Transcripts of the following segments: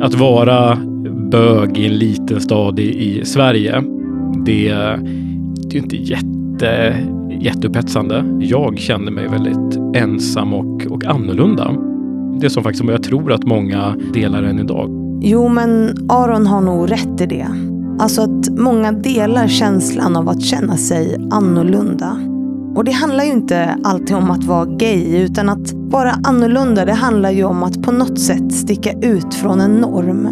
Att vara bög i en liten stad i, i Sverige, det, det är ju inte jätte, jätteupphetsande. Jag känner mig väldigt ensam och, och annorlunda. Det är som faktiskt jag tror att många delar än idag. Jo, men Aron har nog rätt i det. Alltså att många delar känslan av att känna sig annorlunda. Och det handlar ju inte alltid om att vara gay, utan att vara annorlunda, det handlar ju om att på något sätt sticka ut från en norm.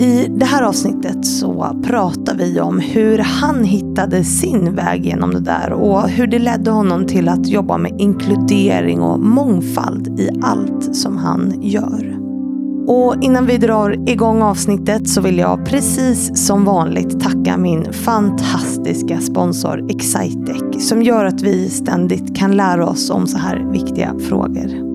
I det här avsnittet så pratar vi om hur han hittade sin väg genom det där och hur det ledde honom till att jobba med inkludering och mångfald i allt som han gör. Och innan vi drar igång avsnittet så vill jag precis som vanligt tacka min fantastiska sponsor Excitec som gör att vi ständigt kan lära oss om så här viktiga frågor.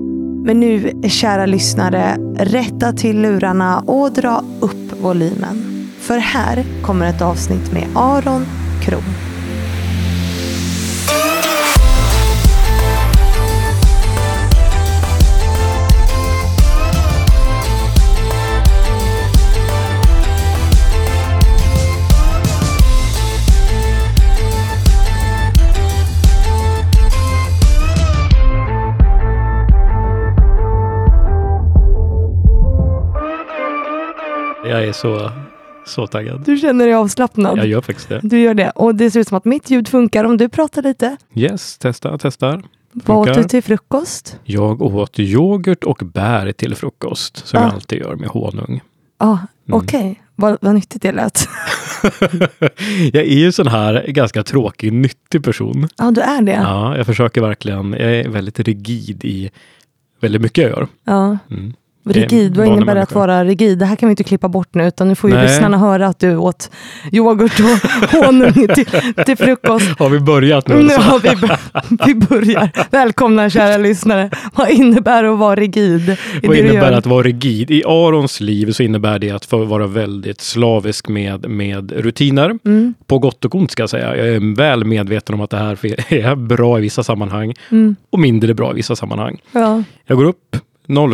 Men nu, kära lyssnare, rätta till lurarna och dra upp volymen. För här kommer ett avsnitt med Aron Kron. Jag är så, så taggad. Du känner dig avslappnad? Jag gör faktiskt det. Du gör det. Och det ser ut som att mitt ljud funkar om du pratar lite. Yes, testa, testar. Vad åt du till frukost? Jag åt yoghurt och bär till frukost, som Ah. jag alltid gör med honung. Ja, ah, Mm. okej. Vad, vad nyttigt det lät. jag är ju sån här ganska tråkig, nyttig person. Ja, du är det? Ja, jag försöker verkligen. Jag är väldigt rigid i väldigt mycket jag gör. Ja. Mm. Rigid, vad innebär det att vara rigid? Det här kan vi inte klippa bort nu, utan nu får ju Nej. lyssnarna höra att du åt yoghurt och honung till, till frukost. Har vi börjat nu? Nu har vi, vi börjar. Välkomna kära lyssnare. Vad innebär det att vara rigid Vad innebär att vara rigid? I Arons liv så innebär det att vara väldigt slavisk med, med rutiner. Mm, På gott och ont ska jag säga. Jag är väl medveten om att det här är bra i vissa sammanhang mm, och mindre bra i vissa sammanhang. ja. Jag går upp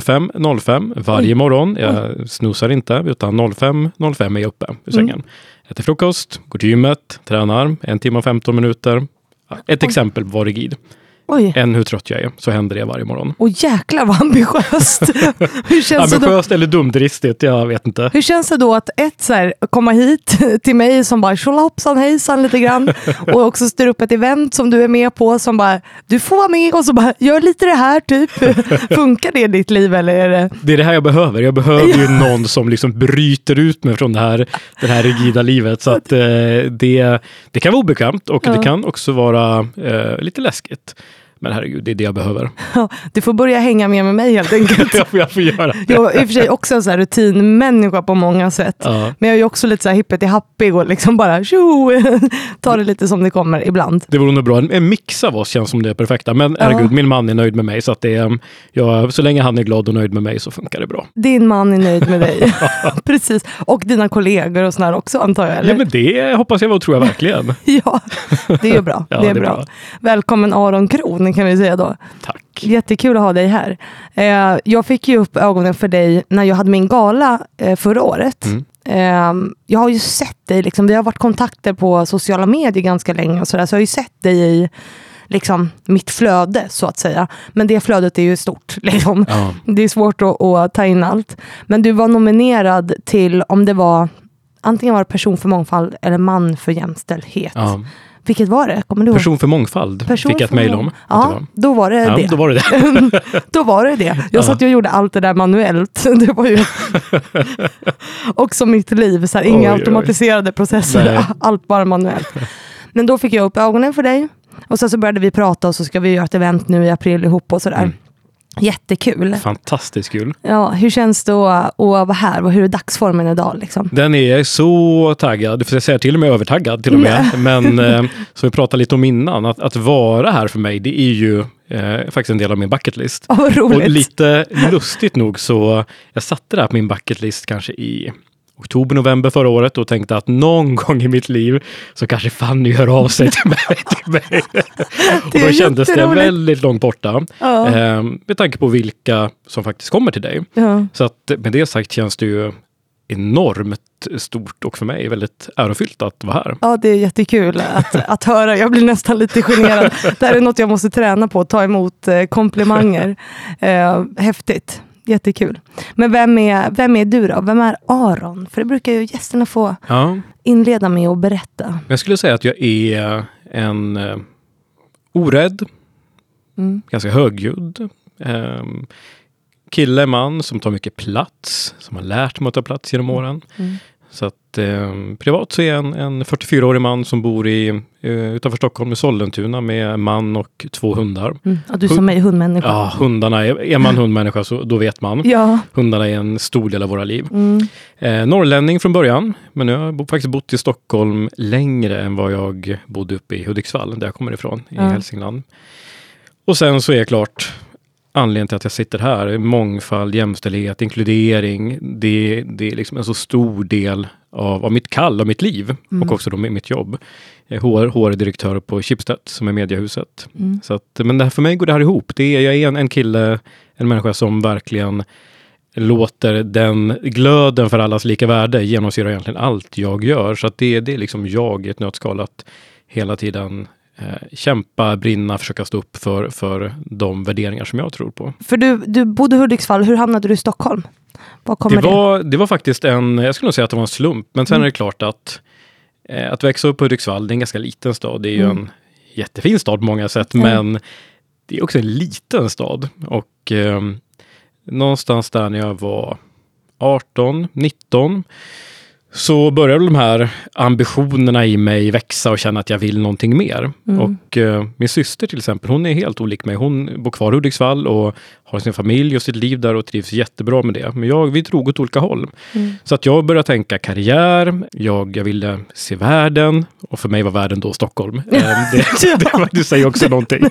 05 05 varje Oj. morgon. Jag snusar inte, utan 05 05 är jag uppe ur Mm. sängen. Äter frukost, går till gymmet, tränar en timme och 15 minuter. Ett exempel på vara rigid. Oj. Än hur trött jag är, så händer det varje morgon. Och jäklar vad ambitiöst. hur, känns det då, Ambitiöst eller dumdristigt, jag vet inte. hur känns det då att ett, så här, komma hit till mig som bara tjolahoppsan hejsan lite grann och också styra upp ett event som du är med på som bara du får vara med och så bara gör lite det här typ. Funkar det i ditt liv eller är det? Det är det här jag behöver. Jag behöver ju någon som liksom bryter ut mig från det här, det här rigida livet. Så att eh, det, det kan vara obekvämt och Ja. det kan också vara eh, lite läskigt. Men herregud, det är det jag behöver. Du får börja hänga med med mig helt enkelt. jag, får, jag får göra det. Jag är i och för sig också en så här rutinmänniska på många sätt. Ja. Men jag är också lite så här hippet i happig och liksom bara tjo, ta det lite som det kommer ibland. Det vore nog bra. En, mix av oss känns som det är perfekta. Men Ja. herregud, min man är nöjd med mig. Så, att det, är, ja, så länge han är glad och nöjd med mig så funkar det bra. Din man är nöjd med dig. Precis. Och dina kollegor och sådär också antar jag? Eller? Ja, men det hoppas jag och tror jag verkligen. Ja, det är ju bra. Ja, det är bra. Välkommen Aron Kron kan vi säga då. Tack. Jättekul att ha dig här. Eh, jag fick ju upp ögonen för dig när jag hade min gala eh, förra året. Mm. Eh, jag har ju sett dig, liksom, vi har varit kontakter på sociala medier ganska länge och sådär, så jag har ju sett dig i liksom, mitt flöde så att säga. Men det flödet är ju stort. Liksom. Ja. Det är svårt att, att ta in allt. Men du var nominerad till, om det var antingen var det person för mångfald eller man för jämställdhet. Ja. Vilket var det? Kommer du ihåg? Person för mångfald Person fick jag ett mejl om. Ja, var. då var det Ja, det. då var det det. Då var det det. Jag Ja. satt och gjorde allt det där manuellt. Det var ju också mitt liv. Så här, inga Oj, oj. automatiserade processer, Nej. allt bara manuellt. Men då fick jag upp ögonen för dig. Och sen så började vi prata och så ska vi göra ett event nu i april ihop och sådär. Mm. Jättekul. Fantastiskt kul. Ja, hur känns det att, att vara här och hur är dagsformen idag? Liksom? Den är så taggad, för jag säga till och med övertaggad till och med. Men eh, som vi pratade lite om innan, att, att vara här för mig, det är ju eh, faktiskt en del av min bucketlist. Roligt. Och lite lustigt nog så, jag satte det här på min bucketlist kanske i oktober, november förra året och tänkte att någon gång i mitt liv så kanske Fanny hör av sig till mig. Till mig. och då kändes det väldigt långt borta. Ja. Eh, med tanke på vilka som faktiskt kommer till dig. Ja. Så att med det sagt känns det ju enormt stort och för mig väldigt ärofyllt att vara här. Ja, det är jättekul att, att höra. Jag blir nästan lite generad. Det här är något jag måste träna på, ta emot eh, komplimanger. Eh, häftigt. Jättekul. Men vem är, vem är du då? Vem är Aron? För det brukar ju gästerna få Ja, inleda med att berätta. jag skulle säga att jag är en eh, orädd, Mm. ganska högljudd eh, kille, man som tar mycket plats, som har lärt mig att ta plats genom åren. Mm. Så att eh, privat så är jag en, en 44-årig man som bor i, eh, utanför Stockholm i Sollentuna med man och två hundar. Mm. Ja, du som är hundmänniska. Ja, hundarna, är, är man hundmänniska så då vet man. Ja. Hundarna är en stor del av våra liv. Mm. Eh, norrlänning från början, men nu har jag faktiskt bott i Stockholm längre än vad jag bodde uppe i Hudiksvall, där jag kommer ifrån, i Ja. Hälsingland. Och sen så är klart anledningen till att jag sitter här, mångfald, jämställdhet, inkludering. Det, det är liksom en så stor del av, av mitt kall, av mitt liv Mm. och också då mitt jobb. HR, HR-direktör på Schibsted som är mediehuset. Mm. Så att, men det här, för mig går det här ihop. Det är, jag är en, en kille, en människa som verkligen låter den glöden för allas lika värde genomsyra egentligen allt jag gör. Så att det, det är liksom jag i ett nötskal att hela tiden kämpa, brinna, försöka stå upp för, för de värderingar som jag tror på. För du, du bodde i Hudiksvall, hur hamnade du i Stockholm? Var Det det? var, det var faktiskt en, jag skulle nog säga att det var en slump, men sen Mm. är det klart att eh, att växa upp på Hudiksvall, det är en ganska liten stad. Det är ju Mm. en jättefin stad på många sätt, Mm. men det är också en liten stad. Och eh, någonstans där när jag var 18, 19, så började de här ambitionerna i mig växa och känna att jag vill någonting mer. Mm. Och eh, min syster till exempel, hon är helt olik mig. Hon bor kvar i Hudiksvall och har sin familj och sitt liv där och trivs jättebra med det. Men jag, vi drog åt olika håll. Mm. Så att jag började tänka karriär, jag, jag ville se världen och för mig var världen då Stockholm. Eh, det, det faktiskt säger också någonting.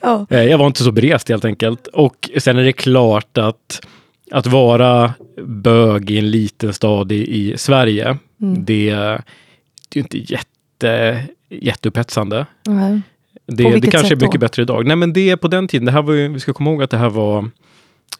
Ja. Eh, Jag var inte så berest helt enkelt. Och sen är det klart att att vara bög i en liten stad i, i Sverige, Mm. det, det är ju inte jätte, jätteupphetsande. Nej. Det, det kanske är sätt då? mycket bättre idag. Nej men det är på den tiden, det här var ju, vi ska komma ihåg att det här var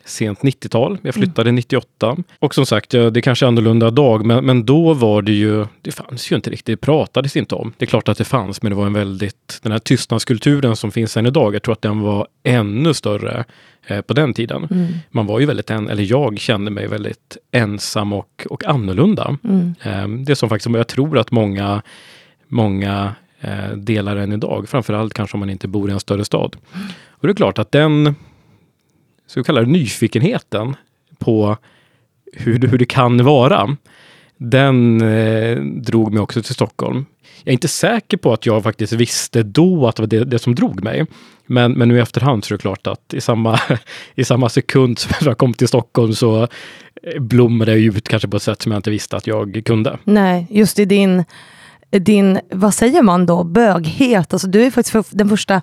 sent 90-tal. Jag flyttade 98. Och som sagt, ja, det kanske är annorlunda idag, men, men då var det ju, det fanns ju inte riktigt, det pratades inte om. Det är klart att det fanns, men det var en väldigt, den här tystnadskulturen som finns än idag, jag tror att den var ännu större eh, på den tiden. Mm. Man var ju väldigt, en, eller jag kände mig väldigt ensam och, och annorlunda. Mm. Eh, Det som faktiskt, jag tror att många, många eh, delar än idag, framförallt kanske om man inte bor i en större stad. Och det är klart att den, så kallar det nyfikenheten på hur, hur det kan vara, den eh, drog mig också till Stockholm. Jag är inte säker på att jag faktiskt visste då att det var det, det som drog mig. Men, men nu i efterhand så är det klart att i samma, i samma sekund som jag kom till Stockholm så eh, blommade jag ut kanske på ett sätt som jag inte visste att jag kunde. Nej, just i din, din, vad säger man då, böghet. Alltså, du är faktiskt för, den första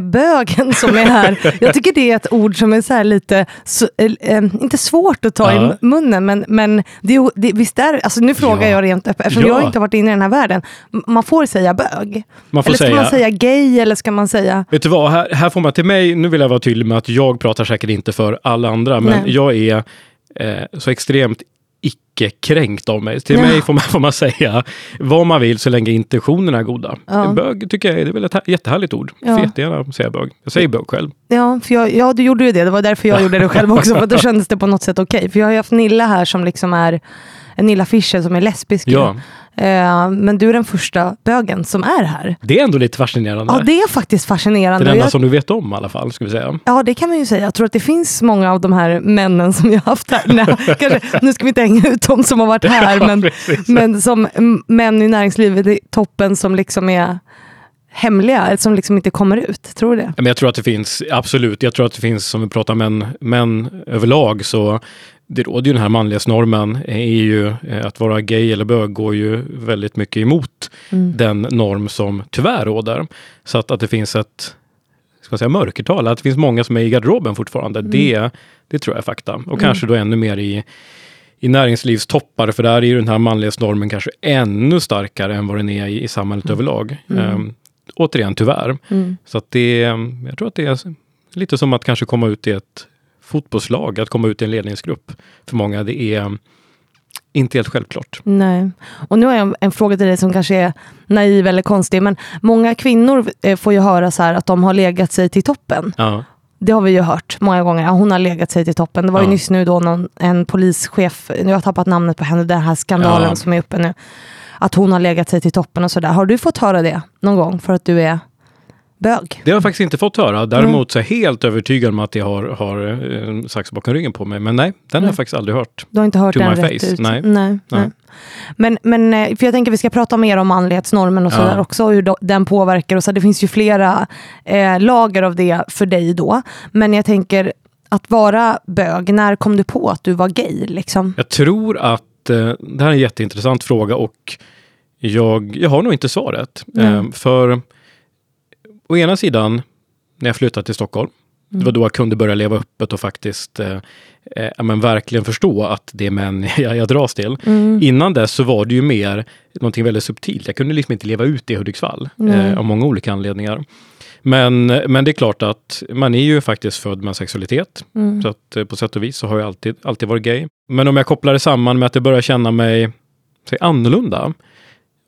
bögen som är här. Jag tycker det är ett ord som är så lite, så, eh, eh, inte svårt att ta Ja. i munnen, men, men det, det, visst är alltså nu frågar Ja. jag rent öppet, eftersom Ja. jag inte varit inne i den här världen. Man får säga bög. Får Eller ska säga, man säga gay, eller ska man säga... vet du vad, här, här får man till mig, nu vill jag vara tydlig med att jag pratar säkert inte för alla andra, men Nej. jag är eh, så extremt icke-kränkt av mig. Till Ja. mig får man, får man säga vad man vill så länge intentionerna är goda. Ja. Bög tycker jag är, det är väl ett här- jättehärligt ord. Ja. Får jättegärna säga bög. Jag säger bög själv. Ja, för jag, ja, du gjorde ju det. Det var därför jag gjorde det själv också. För då kändes det på något sätt okej. För jag har ju haft Nilla här som liksom är Nilla Fischer som är lesbisk. Ja, Eh, men du är den första bögen som är här. det är ändå lite fascinerande. Ja, det är faktiskt det är fascinerande. det Och enda jag, som du vet om i alla fall, ska vi säga. ja, det kan man ju säga. Jag tror att det finns många av de här männen som jag haft här. Nej, kanske, nu ska vi inte hänga ut de som har varit här, men, Precis. men som män i näringslivet i toppen som liksom är hemliga, som liksom inte kommer ut. Tror du det? Men jag tror att det finns, absolut, jag tror att det finns, som vi pratar om män, män överlag, så det råder ju den här manlighetsnormen, är ju eh, att vara gay eller bög går ju väldigt mycket emot Mm. den norm som tyvärr råder. Så att, att det finns ett ska man säga, mörkertal, att det finns många som är i garderoben fortfarande, Mm. det, det tror jag är fakta. Och kanske då ännu mer i, i näringslivstoppar, för där är ju den här manlighetsnormen kanske ännu starkare än vad den är i, i samhället överlag. Mm. Ehm, återigen, tyvärr. Mm. Så att det, jag tror att det är lite som att kanske komma ut i ett fotbollslag, att komma ut i en ledningsgrupp. För många, det är, inte helt självklart. Nej. Och nu har jag en, en fråga till dig som kanske är naiv eller konstig, men många kvinnor eh, får ju höra så här att de har legat sig till toppen. Ja. Det har vi ju hört många gånger. Ja, hon har legat sig till toppen. Det var ju Ja. nyss nu då någon, en polischef, nu har jag tappat namnet på henne, den här skandalen som är uppe nu. Att hon har legat sig till toppen och sådär. Har du fått höra det någon gång för att du är bög? Det har jag faktiskt inte fått höra. Däremot så är jag helt övertygad om att jag har, har eh, en sax bakom ryggen på mig. Men nej, den har jag faktiskt aldrig hört. Du har inte hört To den my rätt face. ut? Nej. nej, nej. Men, men eh, för jag tänker vi ska prata mer om manlighetsnormen och Ja. sådär också, och hur den påverkar. Och så. Det finns ju flera eh, lager av det för dig då. Men jag tänker, att vara bög, när kom du på att du var gay? Liksom? Jag tror att eh, det här är en jätteintressant fråga och jag, jag har nog inte svaret. Eh, för å ena sidan, när jag flyttade till Stockholm, det var då jag kunde börja leva öppet och faktiskt eh, eh, men verkligen förstå att det är män jag, jag dras till. Mm. Innan dess så var det ju mer någonting väldigt subtilt. Jag kunde liksom inte leva ut det i Hudiksvall eh, av många olika anledningar. Men, men det är klart att man är ju faktiskt född med sexualitet. Mm. Så att eh, på sätt och vis så har jag alltid, alltid varit gay. Men om jag kopplar det samman med att jag börjar känna mig säg, annorlunda.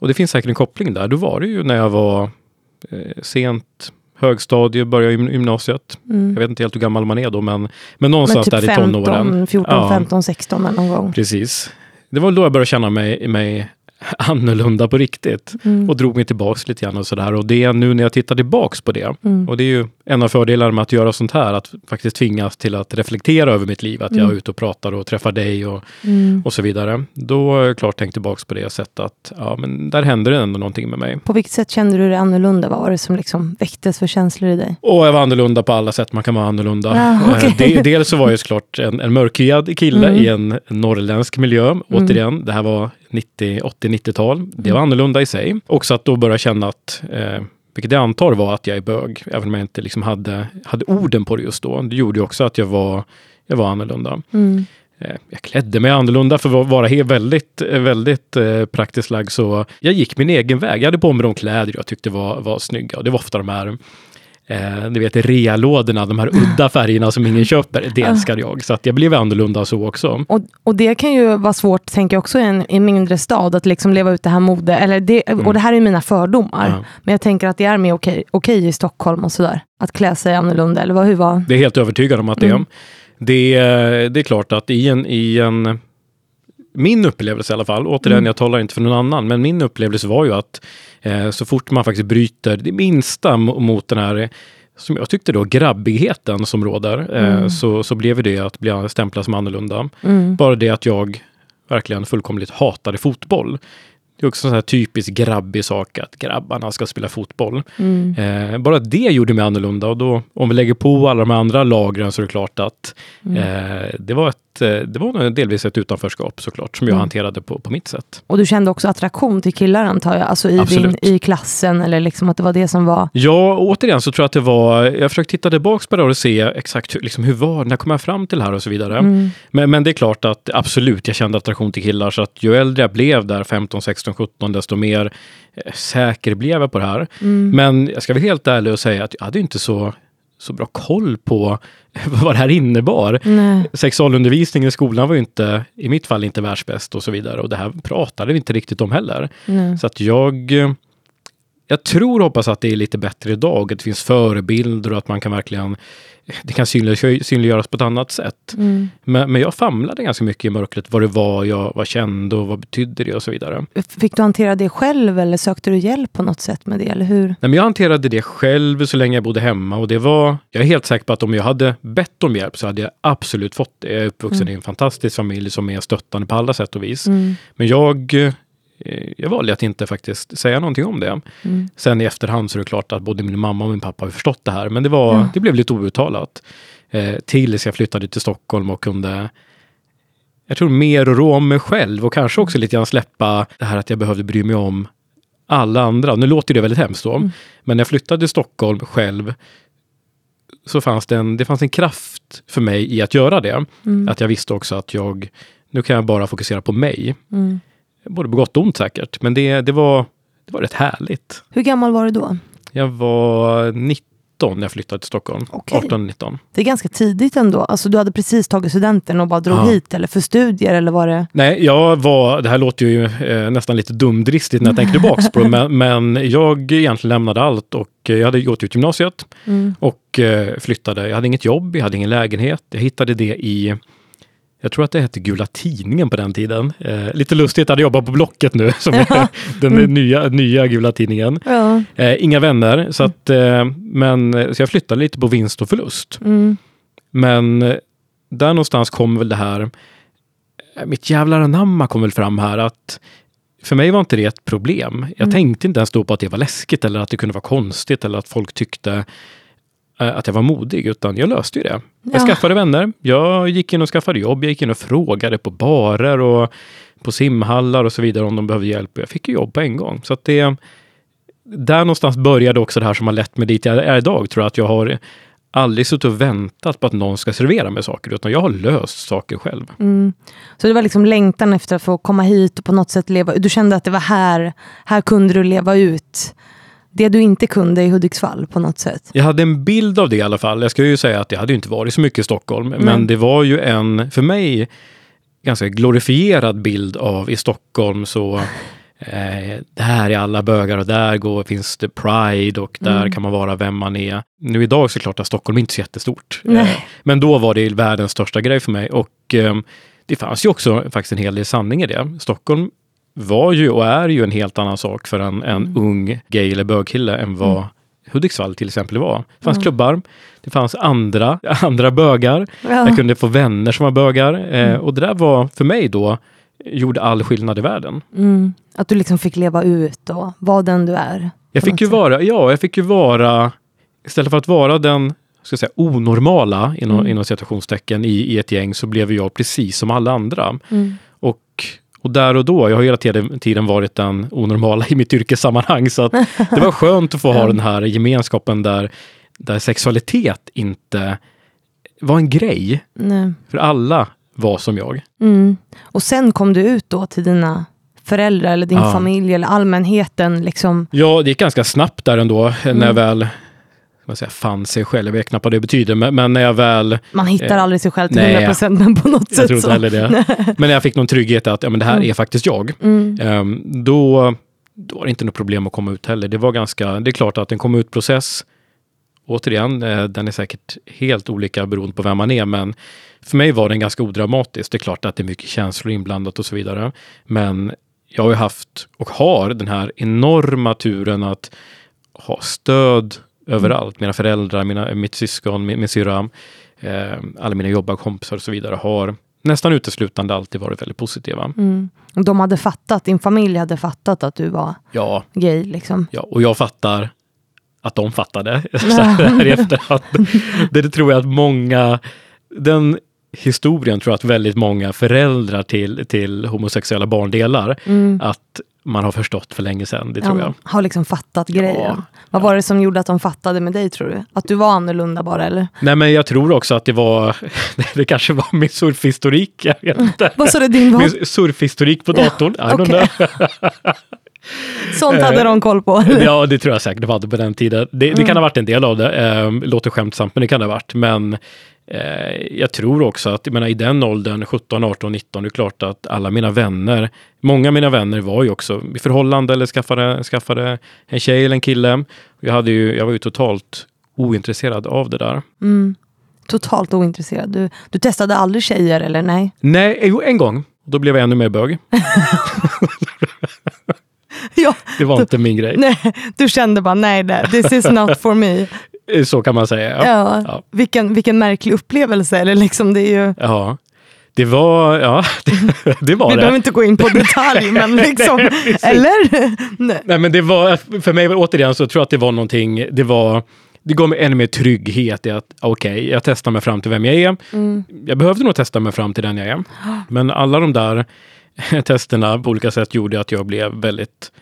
Och det finns säkert en koppling där. Då var det ju när jag var sent högstadie, började gym- gymnasiet. Mm. Jag vet inte helt hur gammal man är då, men, men Men någonstans typ där i 15, tonåren. 14, Ja. 15, 16 eller någon gång. Precis. Det var då jag började känna mig, mig annorlunda på riktigt. Mm. Och drog mig tillbaks lite grann och sådär. Och det är nu när jag tittar tillbaks på det. Mm. Och det är ju en av fördelarna med att göra sånt här, att faktiskt tvingas till att reflektera över mitt liv. Att jag Mm. är ute och pratar och träffar dig och, Mm. och så vidare. Då har jag klart tänkt tillbaks på det och sett att ja, men där händer det ändå någonting med mig. På vilket sätt kände du dig annorlunda? Vad var det som liksom väcktes för känslor i dig? Och jag var annorlunda på alla sätt man kan vara annorlunda. Okej. Eh, det, dels så var jag såklart en, en mörkhyad kille Mm. i en norrländsk miljö. Återigen, det här var 90, 80-90-tal. Det var annorlunda i sig. Också att då börja känna att, eh, vilket jag antar var att jag är bög, även om jag inte liksom hade, hade orden på det just då. Det gjorde ju också att jag var, jag var annorlunda. Mm. Eh, Jag klädde mig annorlunda för att vara helt väldigt, eh, väldigt eh, praktiskt lagd. Så jag gick min egen väg. Jag hade på mig de kläder jag tyckte var, var snygga. Och det var ofta de här eh, du vet, realådorna, de här udda färgerna som ingen köper. Det älskar jag. Så att jag blev annorlunda så också. Och, och det kan ju vara svårt, tänker jag också, i en, i en mindre stad, att liksom leva ut det här mode. Eller det, Och det här är mina fördomar. Mm. Ja. Men jag tänker att det är mer okej, okej i Stockholm och sådär. Att klä sig annorlunda, eller vad, hur var? Det är helt övertygad om att det är. Mm. Det, är- det är klart att i en, i en min upplevelse i alla fall, återigen, Mm. jag talar inte för någon annan, men min upplevelse var ju att eh, så fort man faktiskt bryter det minsta mo- mot den här, som jag tyckte då, grabbigheten som råder, eh, Mm. så, så blev det att bli stämplad som annorlunda. Mm. Bara det att jag verkligen fullkomligt hatade fotboll. Det är också en sån här typisk grabbig sak att grabbarna ska spela fotboll. Mm. Eh, bara det gjorde mig annorlunda och då om vi lägger på alla de andra lagren så är det klart att Mm. eh, det, var ett, det var delvis ett utanförskap såklart som jag Mm. hanterade på, på mitt sätt. Och du kände också attraktion till killar antar jag? Alltså i, din, i klassen, eller liksom att det var det som var... Ja, återigen så tror jag att det var, jag försökte titta tillbaka på det och se exakt hur, liksom, hur var när kom jag fram till det här och så vidare. Mm. Men, men det är klart att absolut, jag kände attraktion till killar så att ju äldre jag blev där, 15, 16, 17, desto mer eh, säker blev jag på det här. Mm. Men jag ska vara helt ärlig och säga att jag hade inte så, så bra koll på vad det här innebar. Nej. Sexualundervisningen i skolan var ju inte, i mitt fall, inte världsbäst och så vidare. Och det här pratade vi inte riktigt om heller. Nej. Så att jag, eh, jag tror och hoppas att det är lite bättre idag. Att det finns förebilder och att man kan verkligen, det kan synlig- synliggöras på ett annat sätt. Mm. Men, men jag famlade ganska mycket i mörkret, vad det var jag vad kände och vad betydde det och så vidare. Fick du hantera det själv eller sökte du hjälp på något sätt med det? Eller hur? Nej, men jag hanterade det själv så länge jag bodde hemma och det var, jag är helt säker på att om jag hade bett om hjälp så hade jag absolut fått det. Jag är uppvuxen i en fantastisk familj som är stöttande på alla sätt och vis. Mm. Men jag, jag valde att inte faktiskt säga någonting om det. Mm. Sen i efterhand så är det klart att både min mamma och min pappa har förstått det här, men det, var, Ja. det blev lite outtalat. Eh, tills jag flyttade till Stockholm och kunde jag tror mer rå om mig själv och kanske också lite grann släppa det här att jag behövde bry mig om alla andra. Nu låter det väldigt hemskt då, Mm. men när jag flyttade till Stockholm själv så fanns det en, det fanns en kraft för mig i att göra det. Mm. Att jag visste också att jag, nu kan jag bara fokusera på mig. Mm. Både på gott och ont säkert, men det, det, var, det var rätt härligt. Hur gammal var du då? Jag var 19 när jag flyttade till Stockholm. Okej. 18-19. Det är ganska tidigt ändå. Alltså, du hade precis tagit studenten och bara drog Ja. hit, eller för studier, eller var det? Nej, jag var, det här låter ju eh, nästan lite dumdristigt när jag tänker tillbaks på det, men, men jag egentligen lämnade allt och jag hade gått ut gymnasiet Mm. och eh, flyttade. Jag hade inget jobb, jag hade ingen lägenhet. Jag hittade det i, jag tror att det hette Gula Tidningen på den tiden. Eh, lite lustigt, jag hade jobbat på Blocket nu, som är den nya, nya Gula Tidningen. Ja. Eh, inga vänner, så, att, eh, men, så jag flyttade lite på vinst och förlust. Mm. Men eh, där någonstans kom väl det här, eh, mitt jävlar anamma kom väl fram här att för mig var inte det ett problem. Jag Mm. tänkte inte ens då på att det var läskigt eller att det kunde vara konstigt eller att folk tyckte eh, att jag var modig, utan jag löste ju det. Jag Ja. skaffade vänner, jag gick in och skaffade jobb, jag gick in och frågade på barer och på simhallar och så vidare om de behövde hjälp. Jag fick ju jobb på en gång. Så att det, där någonstans började också det här som har lett mig dit jag är idag, tror jag att jag har aldrig suttit och väntat på att någon ska servera mig saker, utan jag har löst saker själv. Mm. Så det var liksom längtan efter att få komma hit och på något sätt leva Du kände att det var här, här kunde du leva ut det du inte kunde i Hudiksvall på något sätt. Jag hade en bild av det i alla fall. Jag ska ju säga att jag hade inte varit så mycket i Stockholm, men Nej. det var ju en, för mig, ganska glorifierad bild av i Stockholm så eh, där är alla bögar och där går, finns det Pride och där Mm. kan man vara vem man är. Nu idag så är det klart att Stockholm är inte så jättestort. Eh, men då var det världens största grej för mig och eh, det fanns ju också faktiskt en hel del sanning i det. Stockholm var ju och är ju en helt annan sak för en, en Mm. ung gay eller bögkille än vad Mm. Hudiksvall till exempel var. Det fanns Mm. klubbar, det fanns andra, andra bögar. Ja. Jag kunde få vänner som var bögar. Eh, Mm. och det där var för mig då, gjorde all skillnad i världen. Mm. Att du liksom fick leva ut och vara den du är. Jag fick ju sätt. vara, ja, jag fick ju vara, istället för att vara den ska säga, onormala inom, Mm. inom citationstecken i, i ett gäng så blev jag precis som alla andra. Mm. Och, och där och då, jag har hela tiden, varit den onormala i mitt yrkessammanhang, så att det var skönt att få ha den här gemenskapen där, där sexualitet inte var en grej, Nej. för alla var som jag. Mm. Och sen kom du ut då till dina föräldrar eller din Ja. familj eller allmänheten. Liksom. Ja, det gick ganska snabbt där ändå, när Mm. jag väl vad säger, fann sig själv. Jag vet knappt vad det betyder, men, men när jag väl Man hittar Eh, aldrig sig själv till nej, 100 procent, men på något Jag sätt tror inte heller det. Men när jag fick någon trygghet att ja, men det här Mm. är faktiskt jag, Mm. ehm, då, då var det inte något problem att komma ut heller. Det var ganska, det är klart att en komma ut-process, återigen, eh, den är säkert helt olika beroende på vem man är, men för mig var den ganska odramatisk. Det är klart att det är mycket känslor inblandat och så vidare. Men jag har ju haft och har den här enorma turen att ha stöd överallt. Mina föräldrar, mina, mitt syskon, min, min syrra, eh, alla mina jobbarkompisar och så vidare har nästan uteslutande alltid varit väldigt positiva. Mm. De hade fattat, din familj hade fattat att du var Ja, gay. Liksom. ja, och jag fattar att de fattade så här i efterhand. Det, det tror jag att många, den historien tror jag att väldigt många föräldrar till, till homosexuella barn delar. Mm. Att man har förstått för länge sedan, det tror Ja, jag. Har liksom fattat grejen. Ja, Vad var det som gjorde att de fattade med dig tror du? Att du var annorlunda bara eller? Nej men jag tror också att det var, det kanske var min surfhistorik, jag vet inte. Vad sa du din var? Min surfhistorik på Ja, datorn. I don't okej. know. Sånt hade de koll på. eller? Ja, det tror jag säkert de hade på den tiden. Det, det Mm. kan ha varit en del av det. Eh, låter skämtsamt, men det kan det ha varit. Men eh, jag tror också att jag menar, i den åldern, 17, 18, 19, det är klart att alla mina vänner, många av mina vänner var ju också i förhållande eller skaffade, skaffade en tjej eller en kille. Jag, hade ju, jag var ju totalt ointresserad av det där. Mm. Totalt ointresserad. Du, du testade aldrig tjejer eller nej? Nej, jo, en gång. Då blev jag ännu mer bög. Ja, Det var inte min grej. nej, du kände bara nej, det- this is not for me. Så kan man säga. Ja. Ja. Ja. Vilken, vilken märklig upplevelse. Eller liksom, det är ju, ja. Det var, ja, det, det var vi det. behöver inte gå in på detalj, men liksom, Nej, eller? Nej. Nej, men det var, för mig återigen så tror jag att det var någonting, det var, det gav mig ännu mer trygghet i att okej, jag testar mig fram till vem jag är. Mm. Jag behövde nog testa mig fram till den jag är. Men alla de där testerna på olika sätt gjorde att jag blev väldigt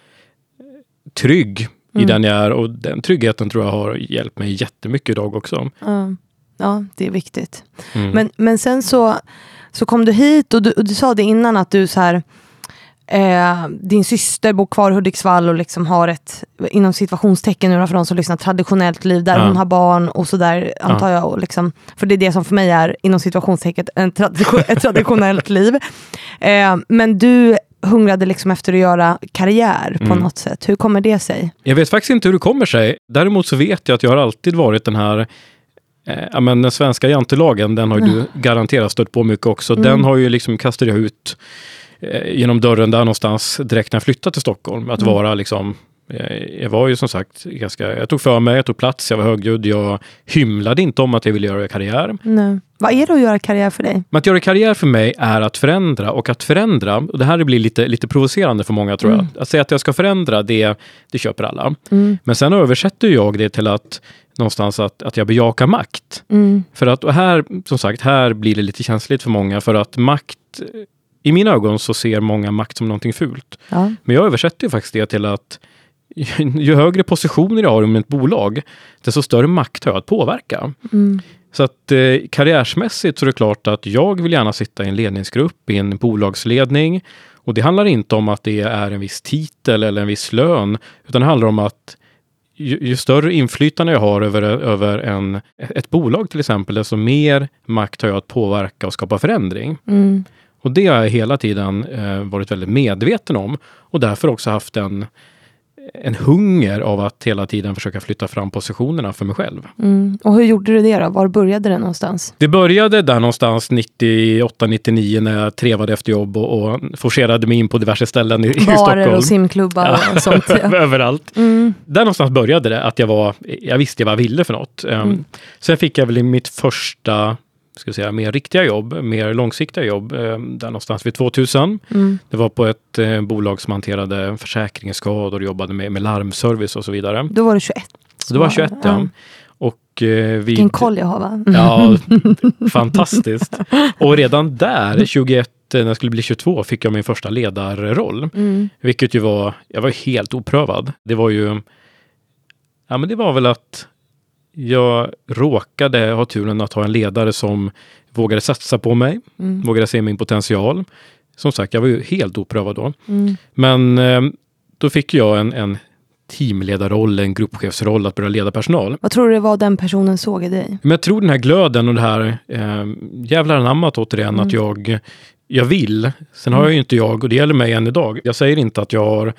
trygg i Mm. den jag är och den tryggheten tror jag har hjälpt mig jättemycket idag också. Ja. ja, det är viktigt. Mm. Men, men sen så, så kom du hit och du, och du sa det innan att du så här Eh, din syster bor kvar i Hudiksvall och liksom har ett, inom situationstecken nu för de som lyssnar, traditionellt liv där Ja. hon har barn och sådär antar jag. Och liksom, för det är det som för mig är inom situationstecken en tradition, ett traditionellt liv. Eh, men du hungrade liksom efter att göra karriär på Mm. något sätt. Hur kommer det sig? Jag vet faktiskt inte hur det kommer sig. Däremot så vet jag att jag har alltid varit den här eh, ja, men den svenska jantelagen, den har ju du garanterat stött på mycket också. Mm. Den har ju liksom kastat ut eh, genom dörren där någonstans direkt när jag flyttade till Stockholm. Att Mm. vara liksom eh, jag var ju som sagt ganska, jag tog för mig, jag tog plats, jag var högljudd, jag hymlade inte om att jag ville göra karriär. Nej. Vad är det att göra karriär för dig? Men att göra karriär för mig är att förändra och att förändra, och det här blir lite, lite provocerande för många tror jag. Att säga att jag ska förändra, det, det köper alla. Mm. Men sen översätter jag det till att någonstans att, att jag bejakar makt. Mm. För att, och här, som sagt, här blir det lite känsligt för många för att makt, i mina ögon så ser många makt som någonting fult. Ja. Men jag översätter ju faktiskt det till att ju, ju högre positioner jag har inom ett bolag, desto större makt har jag att påverka. Mm. Så att eh, karriärsmässigt så är det klart att jag vill gärna sitta i en ledningsgrupp, i en bolagsledning. Och det handlar inte om att det är en viss titel eller en viss lön, utan det handlar om att ju, ju större inflytande jag har över, över en, ett bolag till exempel, desto mer makt har jag att påverka och skapa förändring. Mm. Och det har jag hela tiden eh, varit väldigt medveten om och därför också haft en, en hunger av att hela tiden försöka flytta fram positionerna för mig själv. Mm. Och hur gjorde du det då? Var började det någonstans? Det började där någonstans 98-99 när jag trevade efter jobb och, och forcerade mig in på diverse ställen i, i Barer Stockholm. och simklubbar och sånt. Ja. Överallt. Mm. Där någonstans började det, att jag, var, jag visste vad jag ville för något. Um, Mm. Sen fick jag väl mitt första ska säga, mer riktiga jobb, mer långsiktiga jobb, um, där någonstans vid 2000. Mm. Det var på ett eh, bolag som hanterade försäkringsskador och jobbade med, med larmservice och så vidare. Då var du 21. Så det var 21 ja. Och eh, vi... Vilken koll jag har va? Ja, fantastiskt. Och redan där, 21, när jag skulle bli 22, fick jag min första ledarroll. Mm. Vilket ju var, jag var helt oprövad. Det var ju, ja men det var väl att jag råkade ha turen att ha en ledare som vågade satsa på mig, Mm. vågade se min potential. Som sagt, jag var ju helt oprövad då. Mm. Men eh, då fick jag en, en teamledarroll, en gruppchefsroll att börja leda personal. Vad tror du det var den personen såg i dig? Men jag tror den här glöden och det här eh, jävlar anammat återigen Mm. att jag, jag vill. Sen har jag ju inte jag, och det gäller mig än idag. Jag säger inte att jag har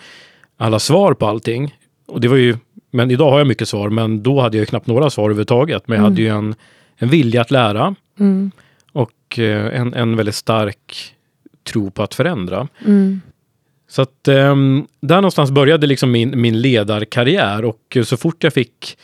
alla svar på allting. Och det var ju, men idag har jag mycket svar, men då hade jag knappt några svar överhuvudtaget. Men jag Mm. hade ju en, en vilja att lära Mm. och eh, en, en väldigt stark tro på att förändra. Mm. Så att ehm, där någonstans började liksom min, min ledarkarriär och så fort jag fick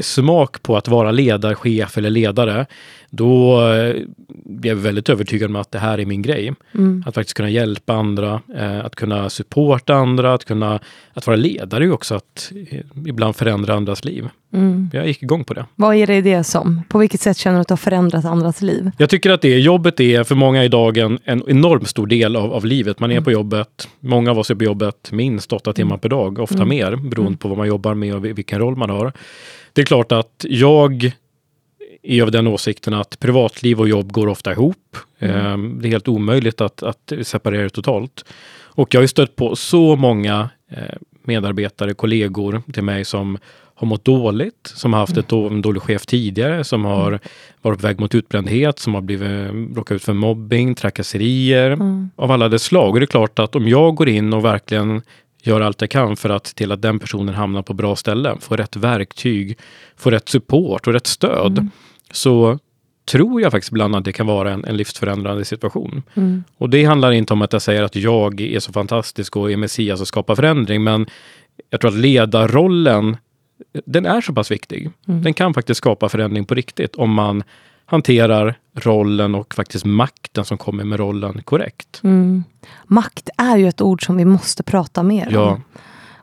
smak på att vara ledarchef eller ledare, då eh, blev jag väldigt övertygad om att det här är min grej. Mm. Att faktiskt kunna hjälpa andra, eh, att kunna supporta andra, att kunna att vara ledare också att eh, ibland förändra andras liv. Mm. Jag gick igång på det. Vad är det det som? På vilket sätt känner du att du har förändrat andras liv? Jag tycker att det jobbet är för många idag en, en enormt stor del av, av livet. Man är på jobbet, många av oss är på jobbet minst åtta timmar per dag, ofta mer beroende på vad man jobbar med och vilken roll man har. Det är klart att jag är av den åsikten att privatliv och jobb går ofta ihop. Eh, Det är helt omöjligt att, att separera det totalt. Och jag har ju stött på så många eh, medarbetare, kollegor till mig som har mått dåligt, som har haft ett, då- en dålig chef tidigare, som har varit på väg mot utbrändhet, som har blivit, råkat ut för mobbing, trakasserier Mm. av alla dess slag. Och det är klart att om jag går in och verkligen gör allt jag kan för att se till att den personen hamnar på bra ställen, får rätt verktyg, får rätt support och rätt stöd, så tror jag faktiskt ibland att det kan vara en, en livsförändrande situation. Mm. Och det handlar inte om att jag säger att jag är så fantastisk och är Messias och skapar förändring, men jag tror att ledarrollen, den är så pass viktig. Den kan faktiskt skapa förändring på riktigt om man hanterar rollen och faktiskt makten som kommer med rollen korrekt. Mm. Makt är ju ett ord som vi måste prata mer om. Ja,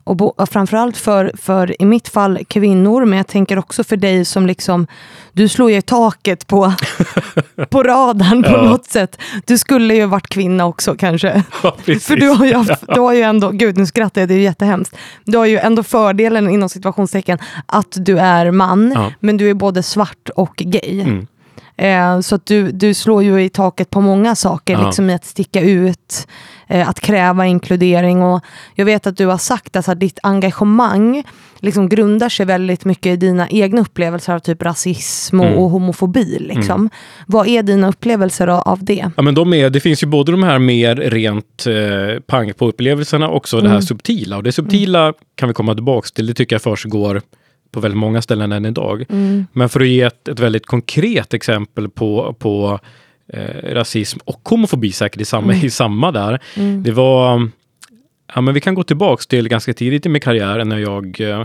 Och bo, och framförallt för, för, i mitt fall, kvinnor, men jag tänker också för dig som liksom, du slår ju taket på, på radarn på Ja. något sätt. Du skulle ju varit kvinna också kanske. precis. För du har, ju, haft- du har ju ändå, gud nu skrattar jag, det är ju jättehemskt. Du har ju ändå fördelen inom situationstecken att du är man, Ja. men du är både svart och gay. Mm. Eh, så att du, du slår ju i taket på många saker, Ja. liksom i att sticka ut, eh, att kräva inkludering. Och jag vet att du har sagt att ditt engagemang liksom grundar sig väldigt mycket i dina egna upplevelser av typ rasism och, Mm. och homofobi. Liksom. Vad är dina upplevelser av, av det? Ja, men de är, det finns ju både de här mer rent eh, pang på upplevelserna och också det här Mm. subtila. Och det subtila kan vi komma tillbaks till. Det tycker jag försiggår på väldigt många ställen än idag. Mm. Men för att ge ett, ett väldigt konkret exempel på, på eh, rasism och homofobi säkert i samma, Mm. i samma där. Det var, ja men vi kan gå tillbaks till ganska tidigt i min karriär när jag, eh,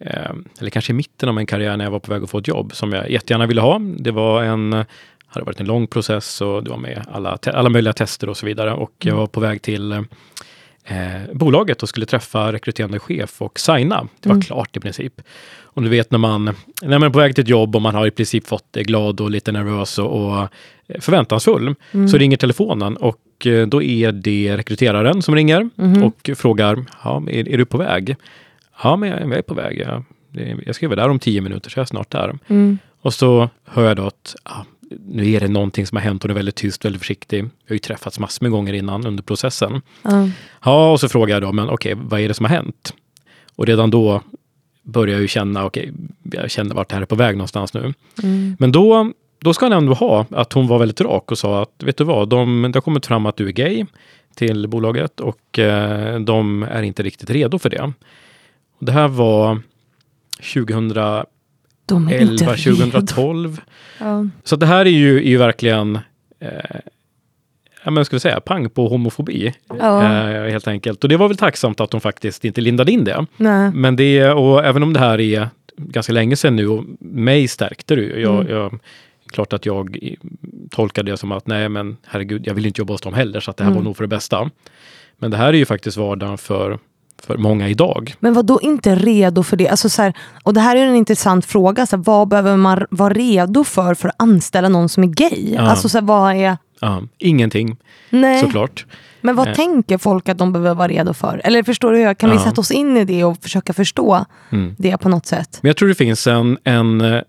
eh, eller kanske i mitten av min karriär när jag var på väg att få ett jobb som jag jättegärna ville ha. Det var en, hade varit en lång process och det var med alla, alla möjliga tester och så vidare. Och jag var på väg till eh, bolaget och skulle träffa rekryterande chef och signa. Det var klart i princip. Och du vet när man, när man är på väg till ett jobb och man har i princip fått det glad och lite nervös och, och förväntansfull, så ringer telefonen och eh, då är det rekryteraren som ringer och frågar, ja, är, är du på väg? Ja, men jag, jag är på väg. Jag, jag ska vara där om tio minuter, så jag är snart där. Och så hör jag då att ja, nu är det någonting som har hänt och det är väldigt tyst, väldigt försiktig. Vi har ju träffats massor med gånger innan under processen. Ja. Ja, och så frågar jag då, men okej, vad är det som har hänt? Och redan då börjar jag ju känna, okej, jag känner vart det här är på väg någonstans nu. Men då, då ska han ändå ha att hon var väldigt rak och sa att, vet du vad, de, det har kommit fram att du är gay till bolaget och eh, de är inte riktigt redo för det. Och det här var 2011, De är inte redo. 2012. Ja. Så det här är ju, är ju verkligen eh, ja, men ska vi säga, pang på homofobi. Ja. Eh, helt enkelt. Och det var väl tacksamt att de faktiskt inte lindade in det. Nej. Men det, och även om det här är ganska länge sedan nu och mig stärkte det ju. Jag, Mm. jag, klart att jag tolkade det som att nej men herregud, jag vill inte jobba hos dem heller så att det här Mm. var nog för det bästa. Men det här är ju faktiskt vardagen för, för många idag. Men vad då inte redo för det? Alltså så här, och det här är en intressant fråga. Så här, vad behöver man vara redo för för att anställa någon som är gay? Ja. Alltså så här, vad är... Ja, ingenting Nej. såklart. Men vad Eh. tänker folk att de behöver vara redo för? Eller förstår du? Kan vi sätta oss in i det och försöka förstå Mm. det på något sätt? Men jag tror det finns en, en eh,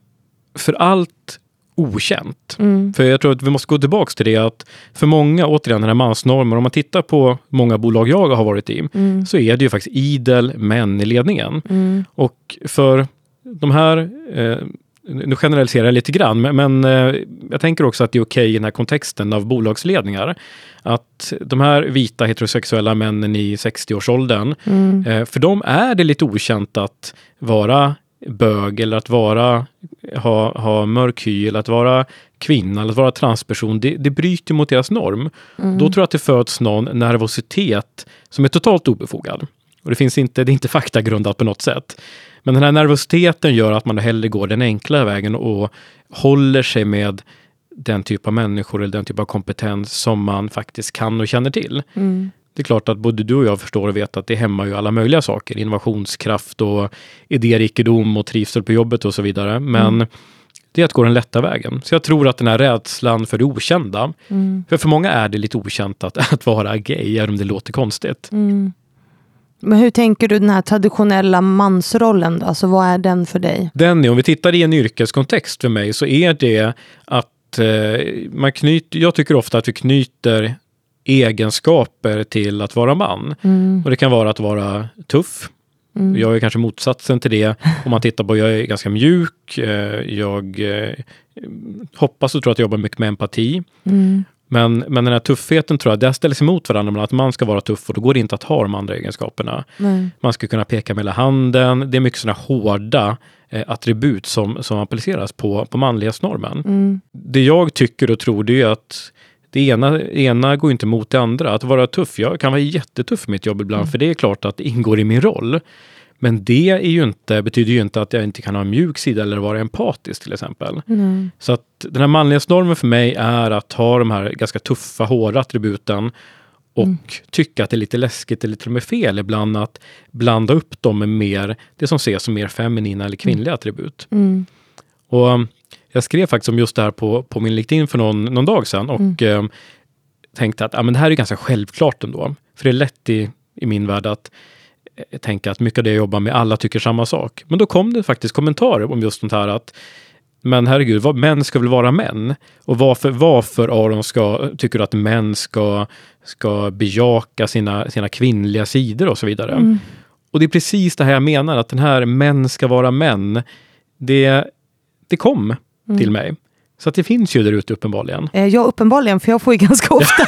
för allt okänt. Mm. För jag tror att vi måste gå tillbaka till det att för många, återigen den här mansnormen, om man tittar på många bolag jag har varit i, Mm. så är det ju faktiskt idel män i ledningen. Och för de här, eh, nu generaliserar jag lite grann, men, men eh, jag tänker också att det är okej i den här kontexten av bolagsledningar, att de här vita heterosexuella männen i 60-årsåldern, eh, för dem är det lite okänt att vara bög eller att vara, ha, ha mörk hy eller att vara kvinna eller att vara transperson. Det, det bryter mot deras norm. Då tror jag att det föds någon nervositet som är totalt obefogad. Och det, finns inte, det är inte faktagrundat på något sätt. Men den här nervositeten gör att man hellre går den enkla vägen och håller sig med den typ av människor eller den typ av kompetens som man faktiskt kan och känner till. Det är klart att både du och jag förstår och vet att det hämmar ju alla möjliga saker. Innovationskraft och idérikedom och trivsel på jobbet och så vidare. Men det är att gå den lätta vägen. Så jag tror att den här rädslan för det okända, för för många är det lite okänt att, att vara gay, även om det låter konstigt. Men hur tänker du den här traditionella mansrollen? Då? Alltså vad är den för dig? Den är, om vi tittar i en yrkeskontext för mig, så är det att eh, man knyter, jag tycker ofta att vi knyter egenskaper till att vara man. Och det kan vara att vara tuff. Jag är kanske motsatsen till det. Om man tittar på, jag är ganska mjuk, eh, jag eh, hoppas och tror att jag jobbar mycket med empati. Men, men den här tuffheten tror jag, det ställs emot varandra, men att man ska vara tuff och då går det inte att ha de andra egenskaperna. Nej. Man ska kunna peka med hela handen. Det är mycket sådana hårda eh, attribut som, som appliceras på, på manlighetsnormen. Det jag tycker och tror det är att det ena, ena går inte mot det andra. Att vara tuff, jag kan vara jättetuff i mitt jobb ibland, för det är klart att det ingår i min roll. Men det är ju inte, betyder ju inte att jag inte kan ha en mjuk sida eller vara empatisk till exempel. Så att den här manlighetsnormen för mig är att ha de här ganska tuffa, hårda attributen och tycka att det är lite läskigt eller till och med fel ibland att blanda upp dem med mer, det som ses som mer feminina eller kvinnliga attribut. Och um, jag skrev faktiskt om just det här på, på min LinkedIn för någon, någon dag sedan och eh, tänkte att ja, men det här är ganska självklart ändå. För det är lätt i, i min värld att eh, tänka att mycket av det jag jobbar med, alla tycker samma sak. Men då kom det faktiskt kommentarer om just sånt här att men herregud, vad, män ska väl vara män? Och varför, varför Aron ska, tycker du att män ska, ska bejaka sina, sina kvinnliga sidor och så vidare? Mm. Och det är precis det här jag menar, att den här män ska vara män, det, det kom Mm. till mig. Så att det finns ju där ute uppenbarligen. Eh, Ja, uppenbarligen, för jag får ju ganska ofta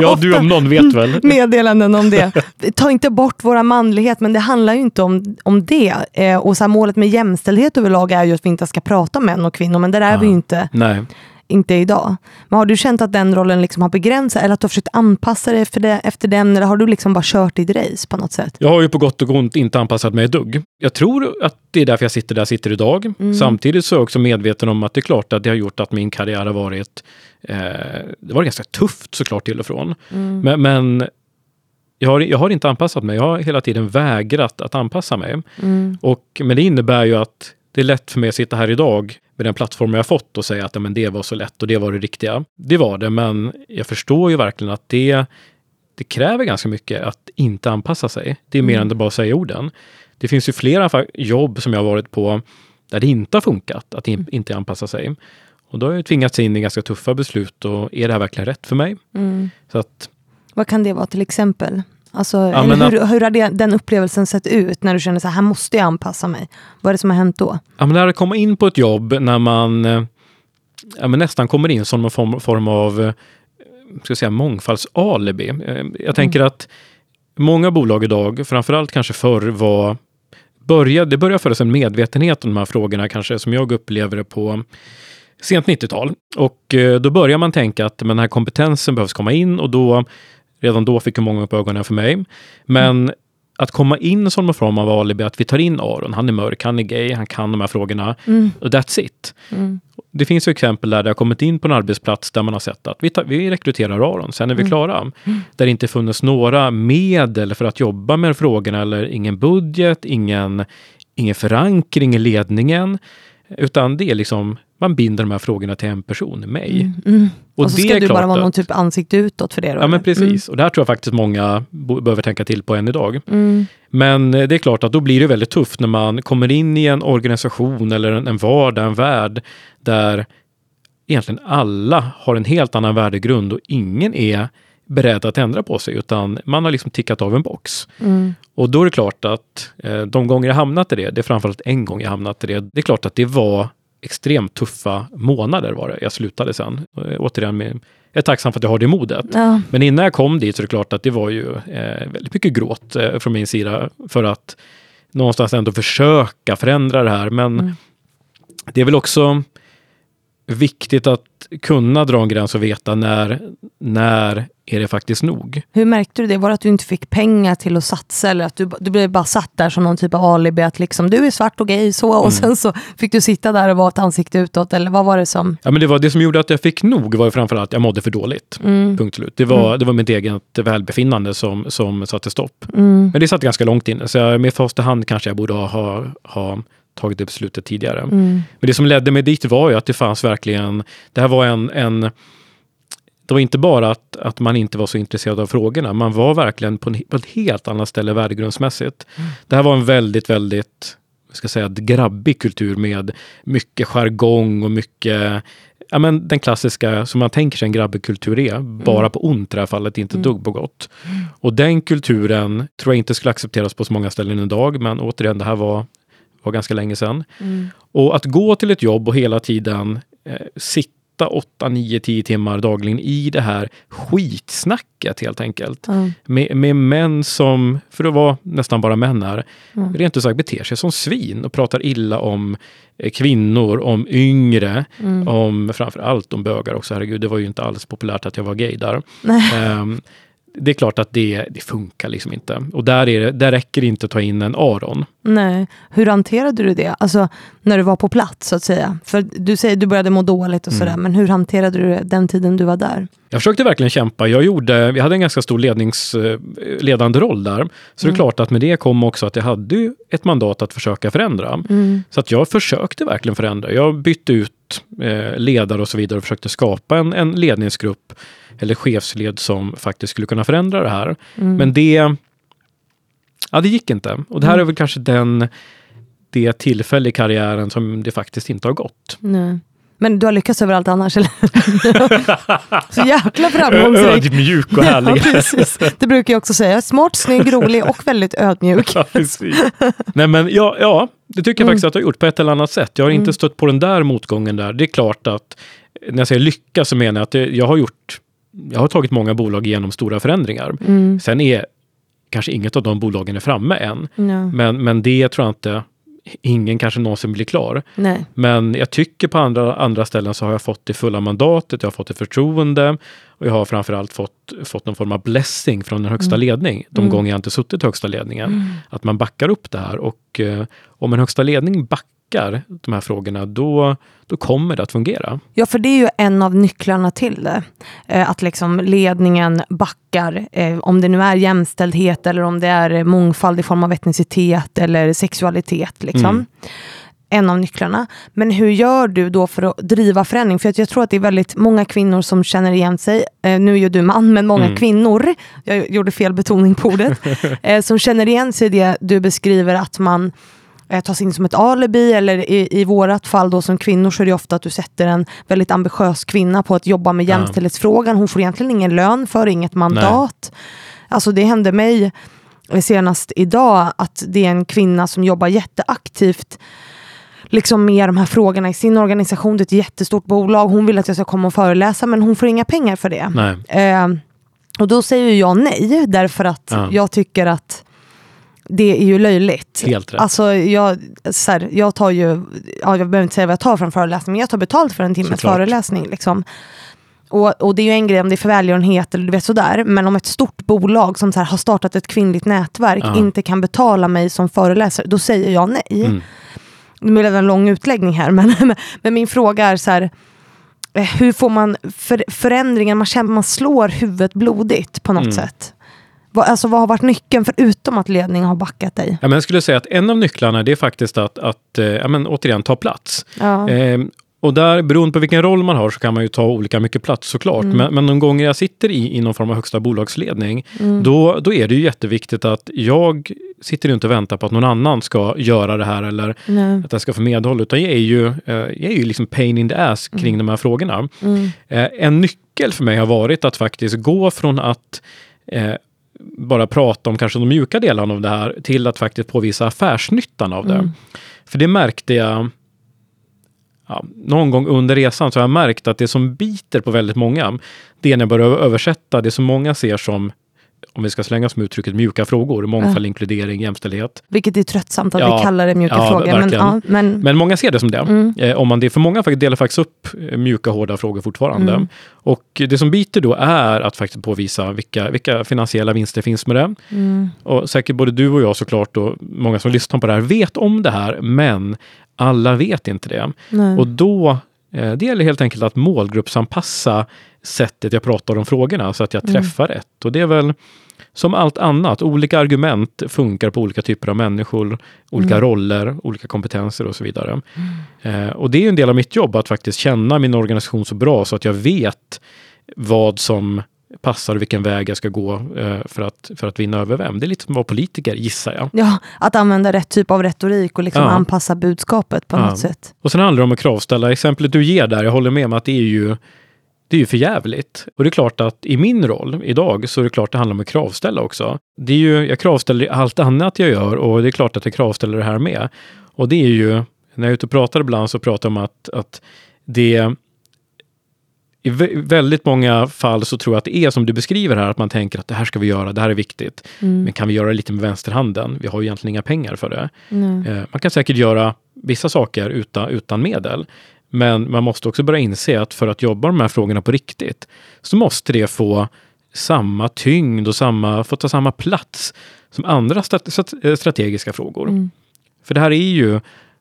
Ja, du om någon vet väl? meddelanden om det. Ta inte bort våra manlighet, men det handlar ju inte om, om det. Eh, och så här, målet med jämställdhet överlag är ju att vi inte ska prata om män och kvinnor, men där är vi ju inte, Nej. Inte idag. Men har du känt att den rollen liksom har begränsat, eller att du har försökt anpassa dig efter, det, efter den, eller har du liksom bara kört ditt race på något sätt? Jag har ju på gott och ont inte anpassat mig ett dugg. Jag tror att det är därför jag sitter där jag sitter idag. Mm. Samtidigt så är jag också medveten om att det är klart att det har gjort att min karriär har varit eh, det var ganska tufft såklart till och från. Mm. Men, men jag, har, jag har inte anpassat mig. Jag har hela tiden vägrat att anpassa mig. Mm. Och, men det innebär ju att det är lätt för mig att sitta här idag med den plattform jag fått och säga att ja, men det var så lätt och det var det riktiga. Det var det, men jag förstår ju verkligen att det, det kräver ganska mycket att inte anpassa sig. Det är mer än att bara säga orden. Det finns ju flera jobb som jag har varit på där det inte har funkat att in, inte anpassa sig. Och då har jag tvingats in i ganska tuffa beslut och är det här verkligen rätt för mig? Mm. Så att, Vad kan det vara till exempel? Alltså, Ja, men hur, hur har den upplevelsen sett ut när du känner så här, här måste jag anpassa mig? Vad är det som har hänt då? ja, men när det kommer in på ett jobb när man eh, ja, men nästan kommer in som någon form, form av eh, ska jag säga, mångfaldsalibi. Eh, Jag tänker att många bolag idag, framförallt kanske förr, var började, det började föras en medvetenhet om de här frågorna, kanske som jag upplever det på sent 90-tal. Och då börjar man tänka att men den här kompetensen behövs komma in och då, redan då fick ju många upp ögonen för mig. Men att komma in som någon form av alibi, att vi tar in Aron, han är mörk, han är gay, han kan de här frågorna. Och that's it. Mm. Det finns ju exempel där det har kommit in på en arbetsplats där man har sett att vi, tar, vi rekryterar Aron, sen är vi klara. Där det inte funnits några medel för att jobba med frågorna eller ingen budget, ingen, ingen förankring i ledningen. Utan det är liksom, man binder de här frågorna till en person, mig. Mm. Och, Och så ska du bara vara någon typ ansikte utåt för det då? Ja men eller? precis. Och det här tror jag faktiskt många behöver tänka till på än idag. Mm. Men eh, det är klart att då blir det väldigt tufft när man kommer in i en organisation eller en, en vardag, en värld där egentligen alla har en helt annan värdegrund och ingen är beredd att ändra på sig utan man har liksom tickat av en box. Mm. Och då är det klart att eh, de gånger jag hamnat i det, det är framförallt en gång jag hamnat i det, det är klart att det var extremt tuffa månader var det. Jag slutade sen. Eh, återigen, med, jag är tacksam för att jag har det modet. Ja. Men innan jag kom dit så är det klart att det var ju eh, väldigt mycket gråt eh, från min sida för att någonstans ändå försöka förändra det här. Men Mm. det är väl också viktigt att kunna dra en gräns och veta när, när är det faktiskt nog. Hur märkte du det? Var det att du inte fick pengar till att satsa eller att du, du blev bara satt där som någon typ av alibi att liksom, du är svart och gay så Mm. och sen så fick du sitta där och vara ett ansikte utåt eller vad var det som? Ja, men det, var, det som gjorde att jag fick nog var ju framförallt att jag mådde för dåligt. Mm. Punkt slut. Det var, det var mitt eget välbefinnande som, som satte stopp. Mm. Men det satt ganska långt inne, så jag, med första hand kanske jag borde ha, ha, ha tagit det beslutet tidigare. Mm. Men det som ledde mig dit var ju att det fanns verkligen, det här var en, en det var inte bara att, att man inte var så intresserad av frågorna, man var verkligen på, en, på ett helt annat ställe värdegrundsmässigt. Det här var en väldigt, väldigt, ska säga, grabbig kultur med mycket jargong och mycket, ja men den klassiska, som man tänker sig en grabbig kultur är, bara på ont i det här fallet, inte ett dugg på gott. Och den kulturen tror jag inte skulle accepteras på så många ställen idag, men återigen, det här var, var ganska länge sedan. Mm. Och att gå till ett jobb och hela tiden eh, sitta 8, 9, 10 timmar dagligen i det här skitsnacket helt enkelt. Ja. Med, med män som, för det var nästan bara män här, Mm. rent ut sagt beter sig som svin och pratar illa om eh, kvinnor, om yngre, Mm. om framför allt om bögar också. Herregud, det var ju inte alls populärt att jag var gay där. Nej. Det är klart att det, det funkar liksom inte. Och där, är det, där räcker det inte att ta in en Aron. Nej. Hur hanterade du det? Alltså när du var på plats så att säga. För du säger att du började må dåligt och Mm. sådär, men hur hanterade du det den tiden du var där? Jag försökte verkligen kämpa. Jag gjorde, vi hade en ganska stor lednings, eh, ledande roll där. Så det är klart att med det kom också att jag hade ett mandat att försöka förändra. Mm. Så att jag försökte verkligen förändra. Jag bytte ut eh, ledare och så vidare och försökte skapa en, en ledningsgrupp eller chefsled som faktiskt skulle kunna förändra det här. Mm. Men det, ja, det gick inte. Och det här är väl kanske den, det tillfälle i karriären som det faktiskt inte har gått. Nej. Men du har lyckats överallt annars eller? så jäkla framgångsrik. Ödmjuk och härlig. ja, precis. Det brukar jag också säga. Smart, snygg, rolig och väldigt ödmjuk. ja, Nej, men ja, ja, det tycker jag mm. faktiskt att jag har gjort på ett eller annat sätt. Jag har mm. inte stött på den där motgången där. Det är klart att när jag säger lycka så menar jag att det, jag har gjort jag har tagit många bolag igenom stora förändringar. Mm. Sen är kanske inget av de bolagen är framme än. Ja. Men, men det tror jag inte ingen kanske någonsin blir klar. Nej. Men jag tycker på andra, andra ställen så har jag fått det fulla mandatet, jag har fått ett förtroende och jag har framförallt fått, fått någon form av blessing från en högsta mm. ledning. De mm. gånger jag inte suttit i högsta ledningen. Mm. Att man backar upp det här och eh, om en högsta ledning backar backar de här frågorna, då, då kommer det att fungera. Ja, för det är ju en av nycklarna till det. Eh, att liksom ledningen backar, eh, om det nu är jämställdhet eller om det är mångfald i form av etnicitet eller sexualitet. Liksom. Mm en av nycklarna. Men hur gör du då för att driva förändring? För jag tror att det är väldigt många kvinnor som känner igen sig. Eh, nu är ju du man, men många mm. kvinnor, jag gjorde fel betoning på ordet, eh, som känner igen sig i det du beskriver att man eh, tas in som ett alibi eller i, i vårat fall då som kvinnor så är det ofta att du sätter en väldigt ambitiös kvinna på att jobba med jämställdhetsfrågan. Hon får egentligen ingen lön för inget mandat. Nej. Alltså det hände mig senast idag att det är en kvinna som jobbar jätteaktivt liksom med de här frågorna i sin organisation. Det är ett jättestort bolag. Hon vill att jag ska komma och föreläsa men hon får inga pengar för det. Eh, och då säger jag nej därför att ja. jag tycker att det är ju löjligt. Helt rätt. Alltså, jag, så här, jag tar ju, ja, jag behöver inte säga vad jag tar för en föreläsning, men jag tar betalt för en timmes Såklart. föreläsning. Liksom. Och, och, det är ju en grej om det är för välgörenhet eller du vet sådär, men om ett stort bolag som så här, har startat ett kvinnligt nätverk ja. inte kan betala mig som föreläsare, då säger jag nej. Mm. Det blir en lång utläggning här, men, men min fråga är så här, eh, hur får man för, förändringar, man känner man slår huvudet blodigt på något mm. sätt. Vad, alltså, vad har varit nyckeln, förutom att ledningen har backat dig? Ja, men jag skulle säga att en av nycklarna det är faktiskt att, att eh, ja, men, återigen ta plats. Ja. Eh, och där, beroende på vilken roll man har, så kan man ju ta olika mycket plats såklart. Mm. Men, men de gånger jag sitter i, i någon form av högsta bolagsledning, mm. då, då är det ju jätteviktigt att jag sitter inte och väntar på att någon annan ska göra det här eller Nej. att jag ska få medhåll, utan jag är ju, eh, jag är ju liksom pain in the ass kring mm. de här frågorna. Mm. Eh, en nyckel för mig har varit att faktiskt gå från att eh, bara prata om kanske de mjuka delarna av det här till att faktiskt påvisa affärsnyttan av det. Mm. För det märkte jag ja, någon gång under resan så har jag märkt att det som biter på väldigt många, det är när jag börjar översätta det som många ser som om vi ska slänga med uttrycket mjuka frågor, mångfald, ja. inkludering, jämställdhet. Vilket är tröttsamt att ja, vi kallar det mjuka ja, frågor. Men, ja, men... men många ser det som det. Mm. Eh, om man det, för många delar faktiskt upp eh, mjuka, hårda frågor fortfarande. Mm. Och det som biter då är att faktiskt påvisa vilka, vilka finansiella vinster finns med det. Mm. Och säkert både du och jag såklart och många som lyssnar på det här vet om det här, men alla vet inte det. Nej. Och då eh, det gäller helt enkelt att målgruppsanpassa sättet jag pratar om frågorna så att jag mm. träffar mm. rätt. Och det är väl som allt annat, olika argument funkar på olika typer av människor, olika mm. roller, olika kompetenser och så vidare. Mm. Eh, och det är en del av mitt jobb att faktiskt känna min organisation så bra så att jag vet vad som passar och vilken väg jag ska gå eh, för, att, för att vinna över vem. Det är lite som att vara politiker, gissar jag. Ja, att använda rätt typ av retorik och liksom ja. anpassa budskapet på ja. något sätt. Och sen handlar det om att kravställa. Exemplet du ger där, jag håller med om att det är ju det är ju för jävligt. Och det är klart att i min roll idag så är det klart det handlar om att kravställa också. Det är ju, jag kravställer allt annat jag gör och det är klart att jag kravställer det här med. Och det är ju, när jag är ute och pratar ibland så pratar jag om att, att det i väldigt många fall så tror jag att det är som du beskriver här, att man tänker att det här ska vi göra, det här är viktigt. Mm. Men kan vi göra det lite med vänsterhanden? Vi har ju egentligen inga pengar för det. Mm. Man kan säkert göra vissa saker utan, utan medel. Men man måste också börja inse att för att jobba de här frågorna på riktigt så måste det få samma tyngd och samma, få ta samma plats som andra strategiska frågor. Mm. För det här är ju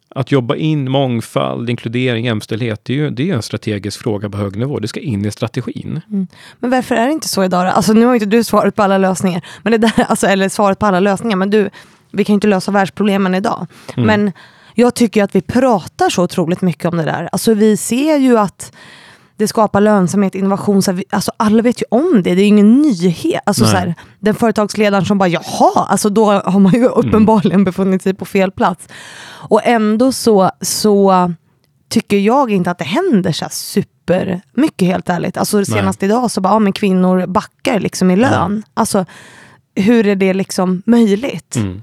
att jobba in mångfald, inkludering, jämställdhet, det är ju det är en strategisk fråga på hög nivå. Det ska in i strategin. Mm. Men varför är det inte så idag? Alltså, nu har inte du svaret på alla lösningar, men det där, alltså, eller svaret på alla lösningar, men du, vi kan inte lösa världsproblemen idag. Mm. Men jag tycker att vi pratar så otroligt mycket om det där. Alltså vi ser ju att det skapar lönsamhet, innovation. Så vi, alltså alla vet ju om det, det är ingen nyhet. Alltså, så här, den företagsledaren som bara jaha, alltså då har man ju uppenbarligen mm. befunnit sig på fel plats. Och ändå så, så tycker jag inte att det händer så super mycket helt ärligt. Alltså senast Nej. idag så bara, ja men kvinnor backar liksom i lön. Ja. Alltså hur är det liksom möjligt? Mm.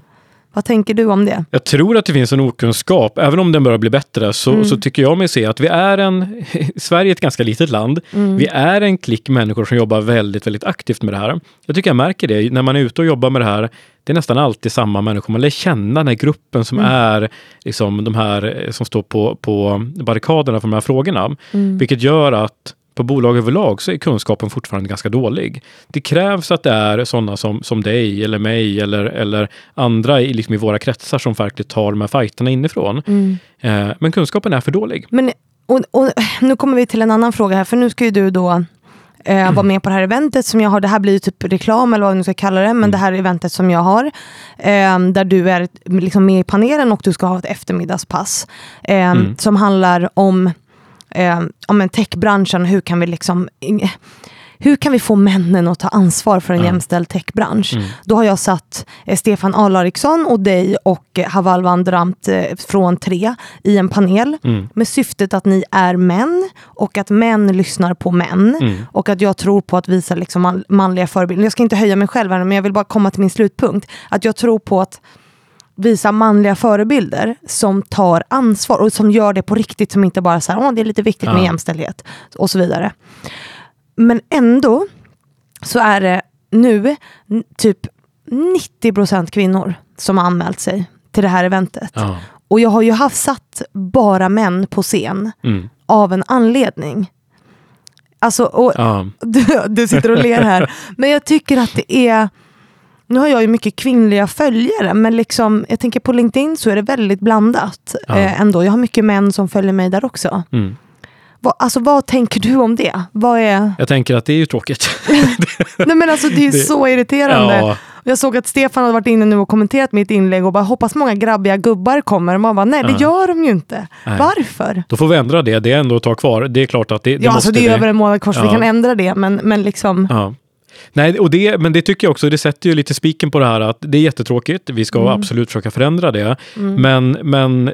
Vad tänker du om det? Jag tror att det finns en okunskap. Även om den börjar bli bättre så, mm. så tycker jag mig se att vi är en... Sverige är ett ganska litet land. Mm. Vi är en klick människor som jobbar väldigt, väldigt aktivt med det här. Jag tycker jag märker det när man är ute och jobbar med det här. Det är nästan alltid samma människor. Man lär känna den här gruppen som mm. är liksom de här som står på, på barrikaderna för de här frågorna. Mm. Vilket gör att på bolag överlag så är kunskapen fortfarande ganska dålig. Det krävs att det är sådana som, som dig eller mig eller, eller andra i, liksom i våra kretsar som faktiskt tar de här fighterna inifrån. Mm. Eh, men kunskapen är för dålig. Men, och, och, nu kommer vi till en annan fråga här, för nu ska ju du då eh, vara med på det här eventet som jag har. Det här blir ju typ reklam eller vad du ska kalla det, men mm. det här eventet som jag har. Eh, där du är liksom med i panelen och du ska ha ett eftermiddagspass. Eh, mm. Som handlar om eh, om techbranschen, hur kan vi liksom hur kan vi få männen att ta ansvar för en mm. jämställd techbransch? Mm. Då har jag satt eh, Stefan Alariksson och dig och eh, Haval Vandramt eh, från Tre i en panel mm. med syftet att ni är män och att män lyssnar på män mm. och att jag tror på att visa liksom man, manliga förebilder. Jag ska inte höja mig själv här, men jag vill bara komma till min slutpunkt. Att jag tror på att visa manliga förebilder som tar ansvar och som gör det på riktigt, som inte bara säger att det är lite viktigt ja. med jämställdhet och så vidare. Men ändå så är det nu typ 90% kvinnor som har anmält sig till det här eventet. Ja. Och jag har ju haft satt bara män på scen mm. av en anledning. Alltså, och, ja. du, du sitter och ler här. Men jag tycker att det är nu har jag ju mycket kvinnliga följare, men liksom, jag tänker på LinkedIn så är det väldigt blandat ja. eh, ändå. Jag har mycket män som följer mig där också. Mm. Va, alltså, vad tänker du om det? Vad är... Jag tänker att det är ju tråkigt. Nej men alltså det är det... så irriterande. Ja. Jag såg att Stefan hade varit inne nu och kommenterat mitt inlägg och bara hoppas många grabbiga gubbar kommer. man bara, nej det gör de ju inte. Nej. Varför? Då får vi ändra det. Det är ändå att ta kvar. Det är klart att det, det ja, måste alltså det är över en månad kvar så vi kan ändra det. Men, men liksom... Ja. Nej, och det, men det tycker jag också, det sätter ju lite spiken på det här att det är jättetråkigt. Vi ska mm. absolut försöka förändra det. Mm. Men, men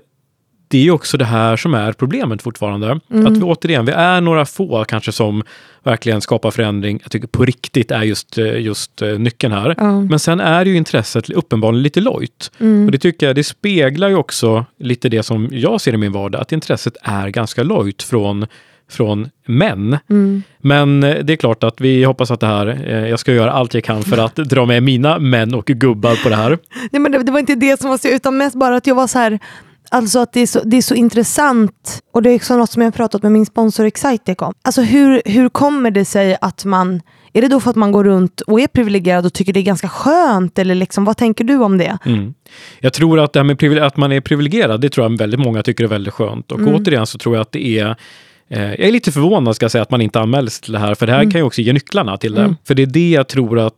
det är också det här som är problemet fortfarande. Mm. Att vi återigen, vi är några få kanske som verkligen skapar förändring. Jag tycker på riktigt är just, just eh, nyckeln här. Mm. Men sen är ju intresset uppenbarligen lite lojt. Mm. Och det tycker jag, det speglar ju också lite det som jag ser i min vardag, att intresset är ganska lojt från från män. Mm. Men eh, det är klart att vi hoppas att det här, eh, jag ska göra allt jag kan för att dra med mina män och gubbar på det här. Nej, men det, det var inte det som var så, utan mest bara att jag var så här, Alltså att det är, så, det är så intressant och det är också något som jag pratat med min sponsor Excitec om. Alltså hur, hur kommer det sig att man, är det då för att man går runt och är privilegierad och tycker det är ganska skönt eller liksom, vad tänker du om det? Mm. Jag tror att det här med att man är privilegierad, det tror jag väldigt många tycker är väldigt skönt. Och mm. återigen så tror jag att det är jag är lite förvånad ska jag säga att man inte anmäler sig till det här, för det här mm. kan ju också ge nycklarna till det. Mm. För det är det jag tror att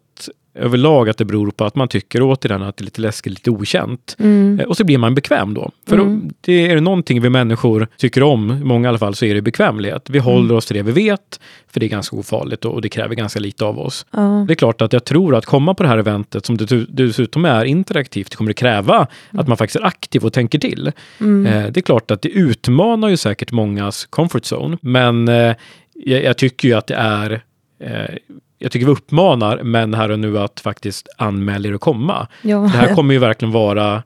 överlag att det beror på att man tycker återigen att det är lite läskigt, lite okänt. Mm. Eh, och så blir man bekväm då. För mm. då, det är det någonting vi människor tycker om, många i alla fall, så är det bekvämlighet. Vi håller mm. oss till det vi vet, för det är ganska ofarligt och, det kräver ganska lite av oss. Det är klart att jag tror att komma på det här eventet, som det dessutom är interaktivt, det kommer att kräva att mm. man faktiskt är aktiv och tänker till. Mm. Eh, det är klart att det utmanar ju säkert mångas comfort zone, men eh, jag, jag tycker ju att det är eh, jag tycker vi uppmanar män här och nu att faktiskt anmäla er att komma. Ja. Det här kommer ju verkligen vara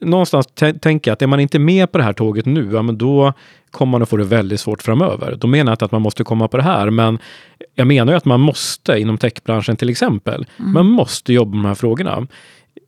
någonstans tänker jag att är man inte med på det här tåget nu, ja, men då kommer man att få det väldigt svårt framöver. Då menar jag inte att man måste komma på det här, men jag menar ju att man måste, inom techbranschen till exempel, mm. man måste jobba med de här frågorna.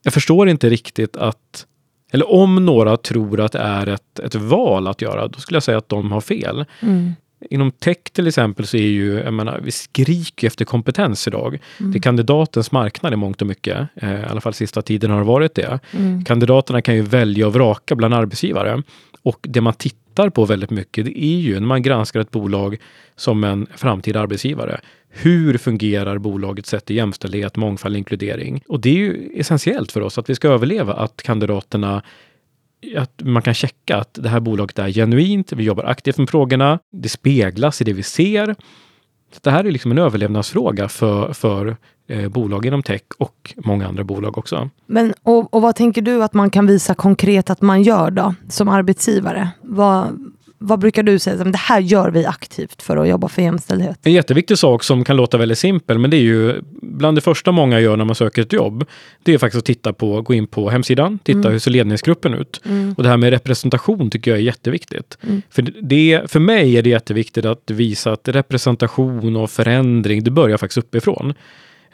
Jag förstår inte riktigt att, eller om några tror att det är ett, ett val att göra, då skulle jag säga att de har fel. Mm. Inom tech till exempel så är ju, jag menar, vi skriker efter kompetens idag. Mm. Det är kandidatens marknad i mångt och mycket. Eh, I alla fall sista tiden har det varit det. Mm. Kandidaterna kan ju välja och vraka bland arbetsgivare. Och det man tittar på väldigt mycket, det är ju när man granskar ett bolag som en framtida arbetsgivare. Hur fungerar bolagets sätt till jämställdhet, mångfald, inkludering? Och det är ju essentiellt för oss att vi ska överleva, att kandidaterna att man kan checka att det här bolaget är genuint, vi jobbar aktivt med frågorna, det speglas i det vi ser. Så det här är liksom en överlevnadsfråga för, för eh, bolag inom tech och många andra bolag också. Men, och, och vad tänker du att man kan visa konkret att man gör då, som arbetsgivare? Vad, vad brukar du säga, det här gör vi aktivt för att jobba för jämställdhet? En jätteviktig sak som kan låta väldigt simpel, men det är ju bland det första många gör när man söker ett jobb. Det är faktiskt att titta på, gå in på hemsidan, titta mm. hur ser ledningsgruppen ut? Mm. Och det här med representation tycker jag är jätteviktigt. Mm. För, det, för mig är det jätteviktigt att visa att representation och förändring, det börjar faktiskt uppifrån.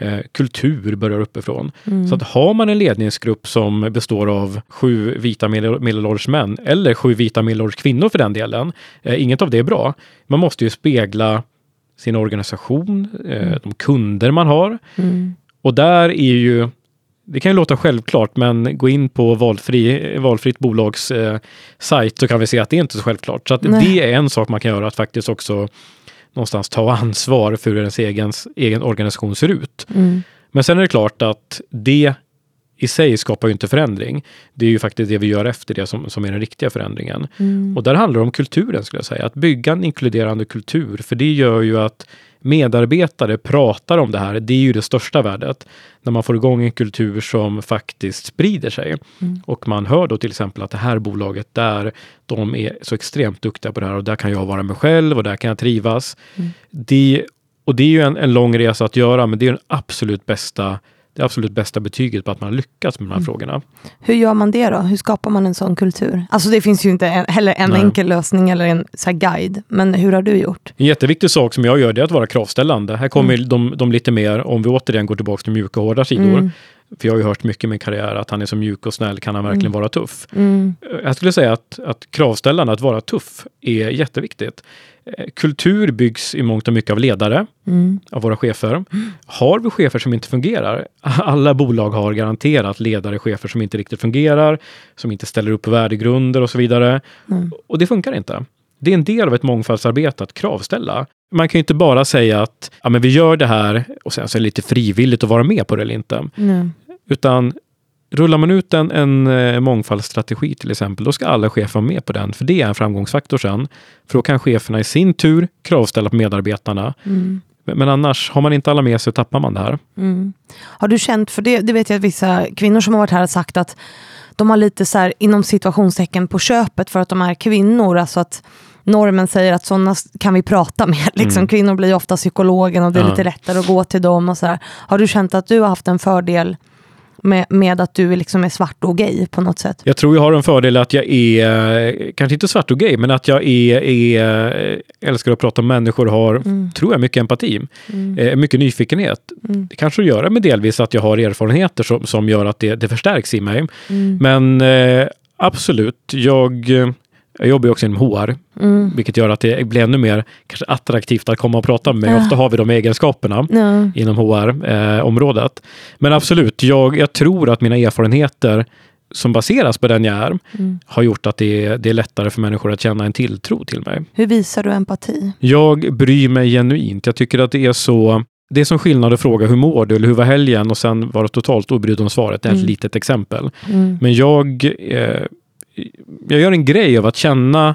Eh, kultur börjar uppifrån. Mm. Så att har man en ledningsgrupp som består av sju vita medelålders män eller sju vita medelålders kvinnor för den delen, eh, inget av det är bra. Man måste ju spegla sin organisation, eh, mm. de kunder man har. Mm. Och där är ju det kan ju låta självklart, men gå in på valfri, valfritt bolags eh, sajt så kan vi se att det är inte så självklart. Så det är en sak man kan göra, att faktiskt också någonstans ta ansvar för hur ens egen, egen organisation ser ut. Mm. Men sen är det klart att det i sig skapar ju inte förändring. Det är ju faktiskt det vi gör efter det som, som är den riktiga förändringen. Mm. Och där handlar det om kulturen, skulle jag säga. Att bygga en inkluderande kultur, för det gör ju att medarbetare pratar om det här, det är ju det största värdet. När man får igång en kultur som faktiskt sprider sig. Mm. Och man hör då till exempel att det här bolaget där, de är så extremt duktiga på det här och där kan jag vara mig själv och där kan jag trivas. Mm. Det, och det är ju en, en lång resa att göra, men det är den absolut bästa det absolut bästa betyget på att man har lyckats med de här mm. frågorna. Hur gör man det då? Hur skapar man en sån kultur? Alltså det finns ju inte en, heller en Nej. enkel lösning eller en så guide, men hur har du gjort? En jätteviktig sak som jag gör det är att vara kravställande. Här kommer mm. de, de, lite mer, om vi återigen går tillbaka till mjuka och hårda sidor. Mm. För jag har ju hört mycket i min karriär att han är så mjuk och snäll, kan han verkligen mm. vara tuff? Mm. Jag skulle säga att, att kravställande, att vara tuff, är jätteviktigt. Eh, kultur byggs i mångt och mycket av ledare, mm. av våra chefer. Har vi chefer som inte fungerar? Alla bolag har garanterat ledare, chefer som inte riktigt fungerar, som inte ställer upp värdegrunder och så vidare. Mm. Och det funkar inte. Det är en del av ett mångfaldsarbete att kravställa. Man kan ju inte bara säga att ja, men vi gör det här och sen så är det lite frivilligt att vara med på det eller inte. Mm. Utan Rullar man ut en, en eh, mångfaldsstrategi till exempel, då ska alla chefer vara med på den, för det är en framgångsfaktor sen. För då kan cheferna i sin tur kravställa på medarbetarna. Mm. Men annars, har man inte alla med sig tappar man det här. Mm. Har du känt, för det, det vet jag att vissa kvinnor som har varit här har sagt att de har lite så här, inom situationstecken på köpet för att de är kvinnor. Alltså att normen säger att sådana kan vi prata med. Liksom, mm. Kvinnor blir ofta psykologen och det är ja. lite lättare att gå till dem. Och så här. Har du känt att du har haft en fördel med, med att du liksom är svart och gay på något sätt? Jag tror jag har en fördel att jag är, kanske inte svart och gay, men att jag är, är älskar att prata om människor och har, mm. tror jag, mycket empati. Mm. Eh, mycket nyfikenhet. Mm. Det kanske gör med delvis att jag har erfarenheter som, som gör att det, det förstärks i mig. Mm. Men eh, absolut, jag jag jobbar ju också inom HR, mm. vilket gör att det blir ännu mer kanske attraktivt att komma och prata med mig. Ja. Ofta har vi de egenskaperna ja. inom HR-området. Eh, Men absolut, jag, jag tror att mina erfarenheter som baseras på den jag är, mm. har gjort att det är, det är lättare för människor att känna en tilltro till mig. Hur visar du empati? Jag bryr mig genuint. Jag tycker att det är så det är som skillnad att fråga hur mår du eller hur var helgen och sen vara totalt obrydd om svaret. Det är ett mm. litet exempel. Mm. Men jag eh, jag gör en grej av att känna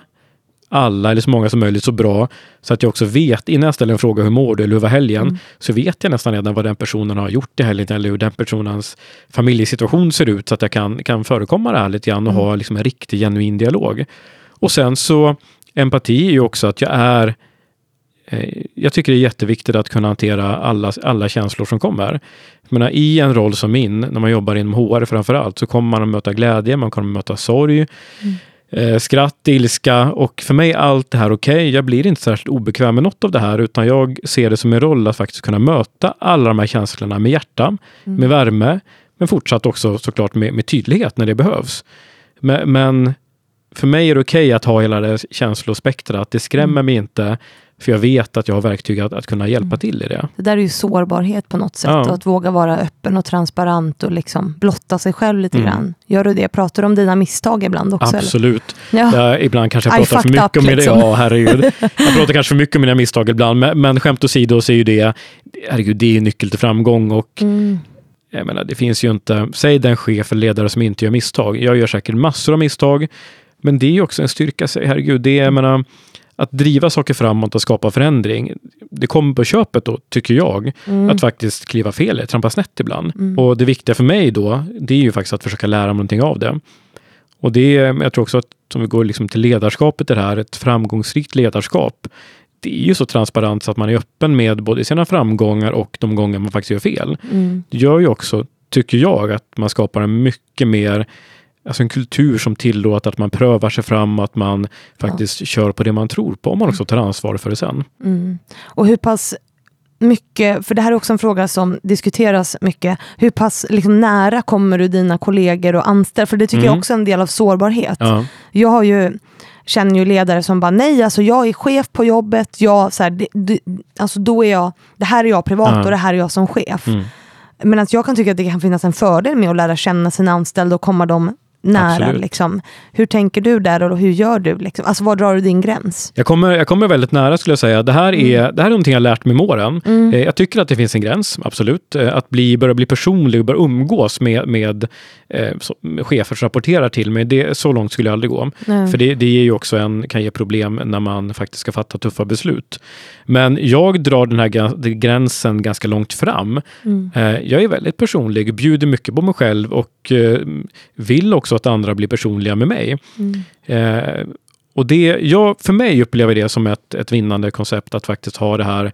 alla eller så många som möjligt så bra så att jag också vet innan jag ställer en fråga hur mår du eller hur var helgen? Mm. Så vet jag nästan redan vad den personen har gjort i helgen eller hur den personens familjesituation ser ut så att jag kan, kan förekomma det här lite grann och mm. ha liksom en riktig genuin dialog. Och sen så empati är ju också att jag är Eh, jag tycker det är jätteviktigt att kunna hantera alla, alla känslor som kommer. menar, I en roll som min, när man jobbar inom HR framför allt, så kommer man att möta glädje, man kommer att möta sorg, mm. Eh, skratt, ilska och för mig är allt det här okej. Okay. Jag blir inte särskilt obekväm med något av det här, utan jag ser det som en roll att faktiskt kunna möta alla de här känslorna med hjärta, mm. med värme, men fortsatt också såklart med, med tydlighet när det behövs. Men, men för mig är det okej okay att ha hela det känslospektrat. Det skrämmer mm. mig inte. För jag vet att jag har verktyg att, att kunna hjälpa mm. till i det. Det där är ju sårbarhet på något sätt. Ja. att våga vara öppen och transparent och liksom blotta sig själv lite mm. grann. Gör du det? Pratar du om dina misstag ibland också? Absolut. Ja. ibland kanske jag pratar för mycket up, om liksom. Ja, herregud. jag pratar kanske för mycket om mina misstag ibland. Men, men skämt åsido så är ju det, herregud, det är nyckel till framgång. Och mm jag menar, det finns ju inte, säg den chef eller ledare som inte gör misstag. Jag gör säkert massor av misstag, men det är ju också en styrka. Herregud, det är, jag menar, att driva saker framåt och skapa förändring, det kommer på köpet då, tycker jag, mm. att faktiskt kliva fel, trampa snett ibland. Mm. Och det viktiga för mig då, det är ju faktiskt att försöka lära mig någonting av det. Och det, jag tror också att om vi går liksom till ledarskapet i det här, ett framgångsrikt ledarskap, det är ju så transparent så att man är öppen med både sina framgångar och de gånger man faktiskt gör fel. Mm. Det gör ju också, tycker jag, att man skapar en mycket mer alltså en kultur som tillåter att man prövar sig fram, att man faktiskt ja. kör på det man tror på, om man också tar ansvar för det sen. Mm. Och hur pass mycket, för det här är också en fråga som diskuteras mycket, hur pass liksom, nära kommer du dina kollegor och anställda? För det tycker mm. jag också är en del av sårbarhet. Ja. Jag har ju känner ju ledare som bara nej, alltså jag är chef på jobbet, jag, så här, det, det, alltså då är jag, det här är jag privat ja. och det här är jag som chef. Mm. Men att jag kan tycka att det kan finnas en fördel med att lära känna sina anställda och komma dem nära. Liksom. Hur tänker du där och hur gör du? Liksom? Alltså, var drar du din gräns? Jag kommer, jag kommer väldigt nära skulle jag säga. Det här är, mm. det här är någonting jag lärt mig med åren. Mm. Eh, jag tycker att det finns en gräns, absolut. Eh, att bli, börja bli personlig och börja umgås med, med eh, chefer som rapporterar till mig, det, så långt skulle jag aldrig gå. Nej. För det, det ger ju också en, kan ge problem när man faktiskt ska fatta tuffa beslut. Men jag drar den här gränsen ganska långt fram. Mm. Eh, jag är väldigt personlig, bjuder mycket på mig själv och eh, vill också att andra blir personliga med mig. Mm. Eh, och det, jag, för mig upplever det som ett, ett vinnande koncept att faktiskt ha det här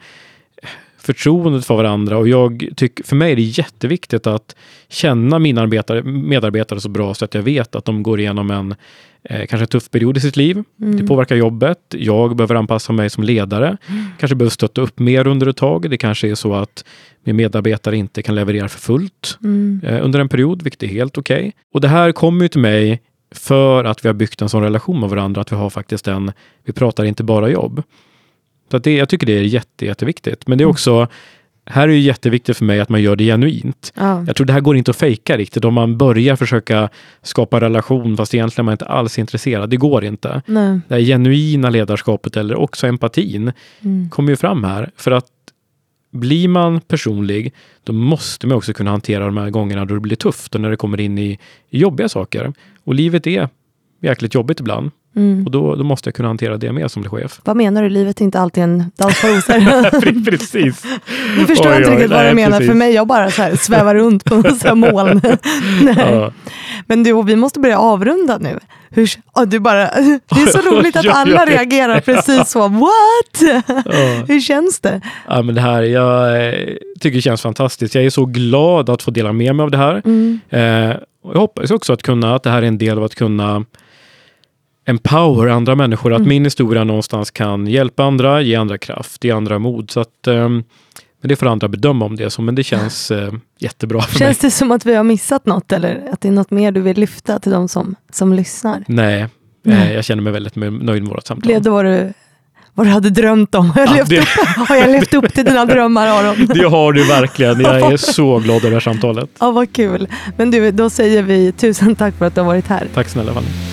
förtroendet för varandra och jag tycker, för mig är det jätteviktigt att känna mina arbetare, medarbetare så bra så att jag vet att de går igenom en eh, kanske tuff period i sitt liv. Mm. Det påverkar jobbet. Jag behöver anpassa mig som ledare. Mm. Kanske behöver stötta upp mer under ett tag. Det kanske är så att min medarbetare inte kan leverera för fullt mm. eh, under en period, vilket är helt okej. Okay. Och det här kommer ju till mig för att vi har byggt en sån relation med varandra, att vi har faktiskt en, vi pratar inte bara jobb. Så det, jag tycker det är jätte, jätteviktigt. Men det är mm. också, här är det jätteviktigt för mig att man gör det genuint. Ja. Jag tror det här går inte att fejka riktigt. Om man börjar försöka skapa relation fast egentligen man inte alls är intresserad. Det går inte. Nej. Det här genuina ledarskapet eller också empatin mm. kommer ju fram här. För att blir man personlig, då måste man också kunna hantera de här gångerna då det blir tufft och när det kommer in i, i jobbiga saker. Och livet är jäkligt jobbigt ibland. Mm. Och då, då måste jag kunna hantera det med som chef. Vad menar du? Livet är inte alltid en dans på rosor. precis. Nu förstår jag inte riktigt vad du menar. Precis. För mig, jag bara så här, svävar runt på några moln. ja. Men du, vi måste börja avrunda nu. Hur, oh, du bara, det är så roligt att alla reagerar precis så. What? Hur känns det? Ja, men det här, jag eh, tycker det känns fantastiskt. Jag är så glad att få dela med mig av det här. Mm. Eh, jag hoppas också att, kunna, att det här är en del av att kunna empower andra människor. Att mm. min historia någonstans kan hjälpa andra, ge andra kraft, ge andra mod. Så att, um, men det får andra bedöma om det är så, men det känns uh, jättebra för känns mig. Känns det som att vi har missat något eller att det är något mer du vill lyfta till de som, som lyssnar? Nej, mm. jag känner mig väldigt nöjd med vårt samtal. Blev det vad du, vad du hade drömt om? Har jag, ja, det... upp, har jag levt upp till dina drömmar Aron? Det har du verkligen. Jag är så glad över det här samtalet. Ja, vad kul. Men du, då säger vi tusen tack för att du har varit här. Tack snälla Fanny.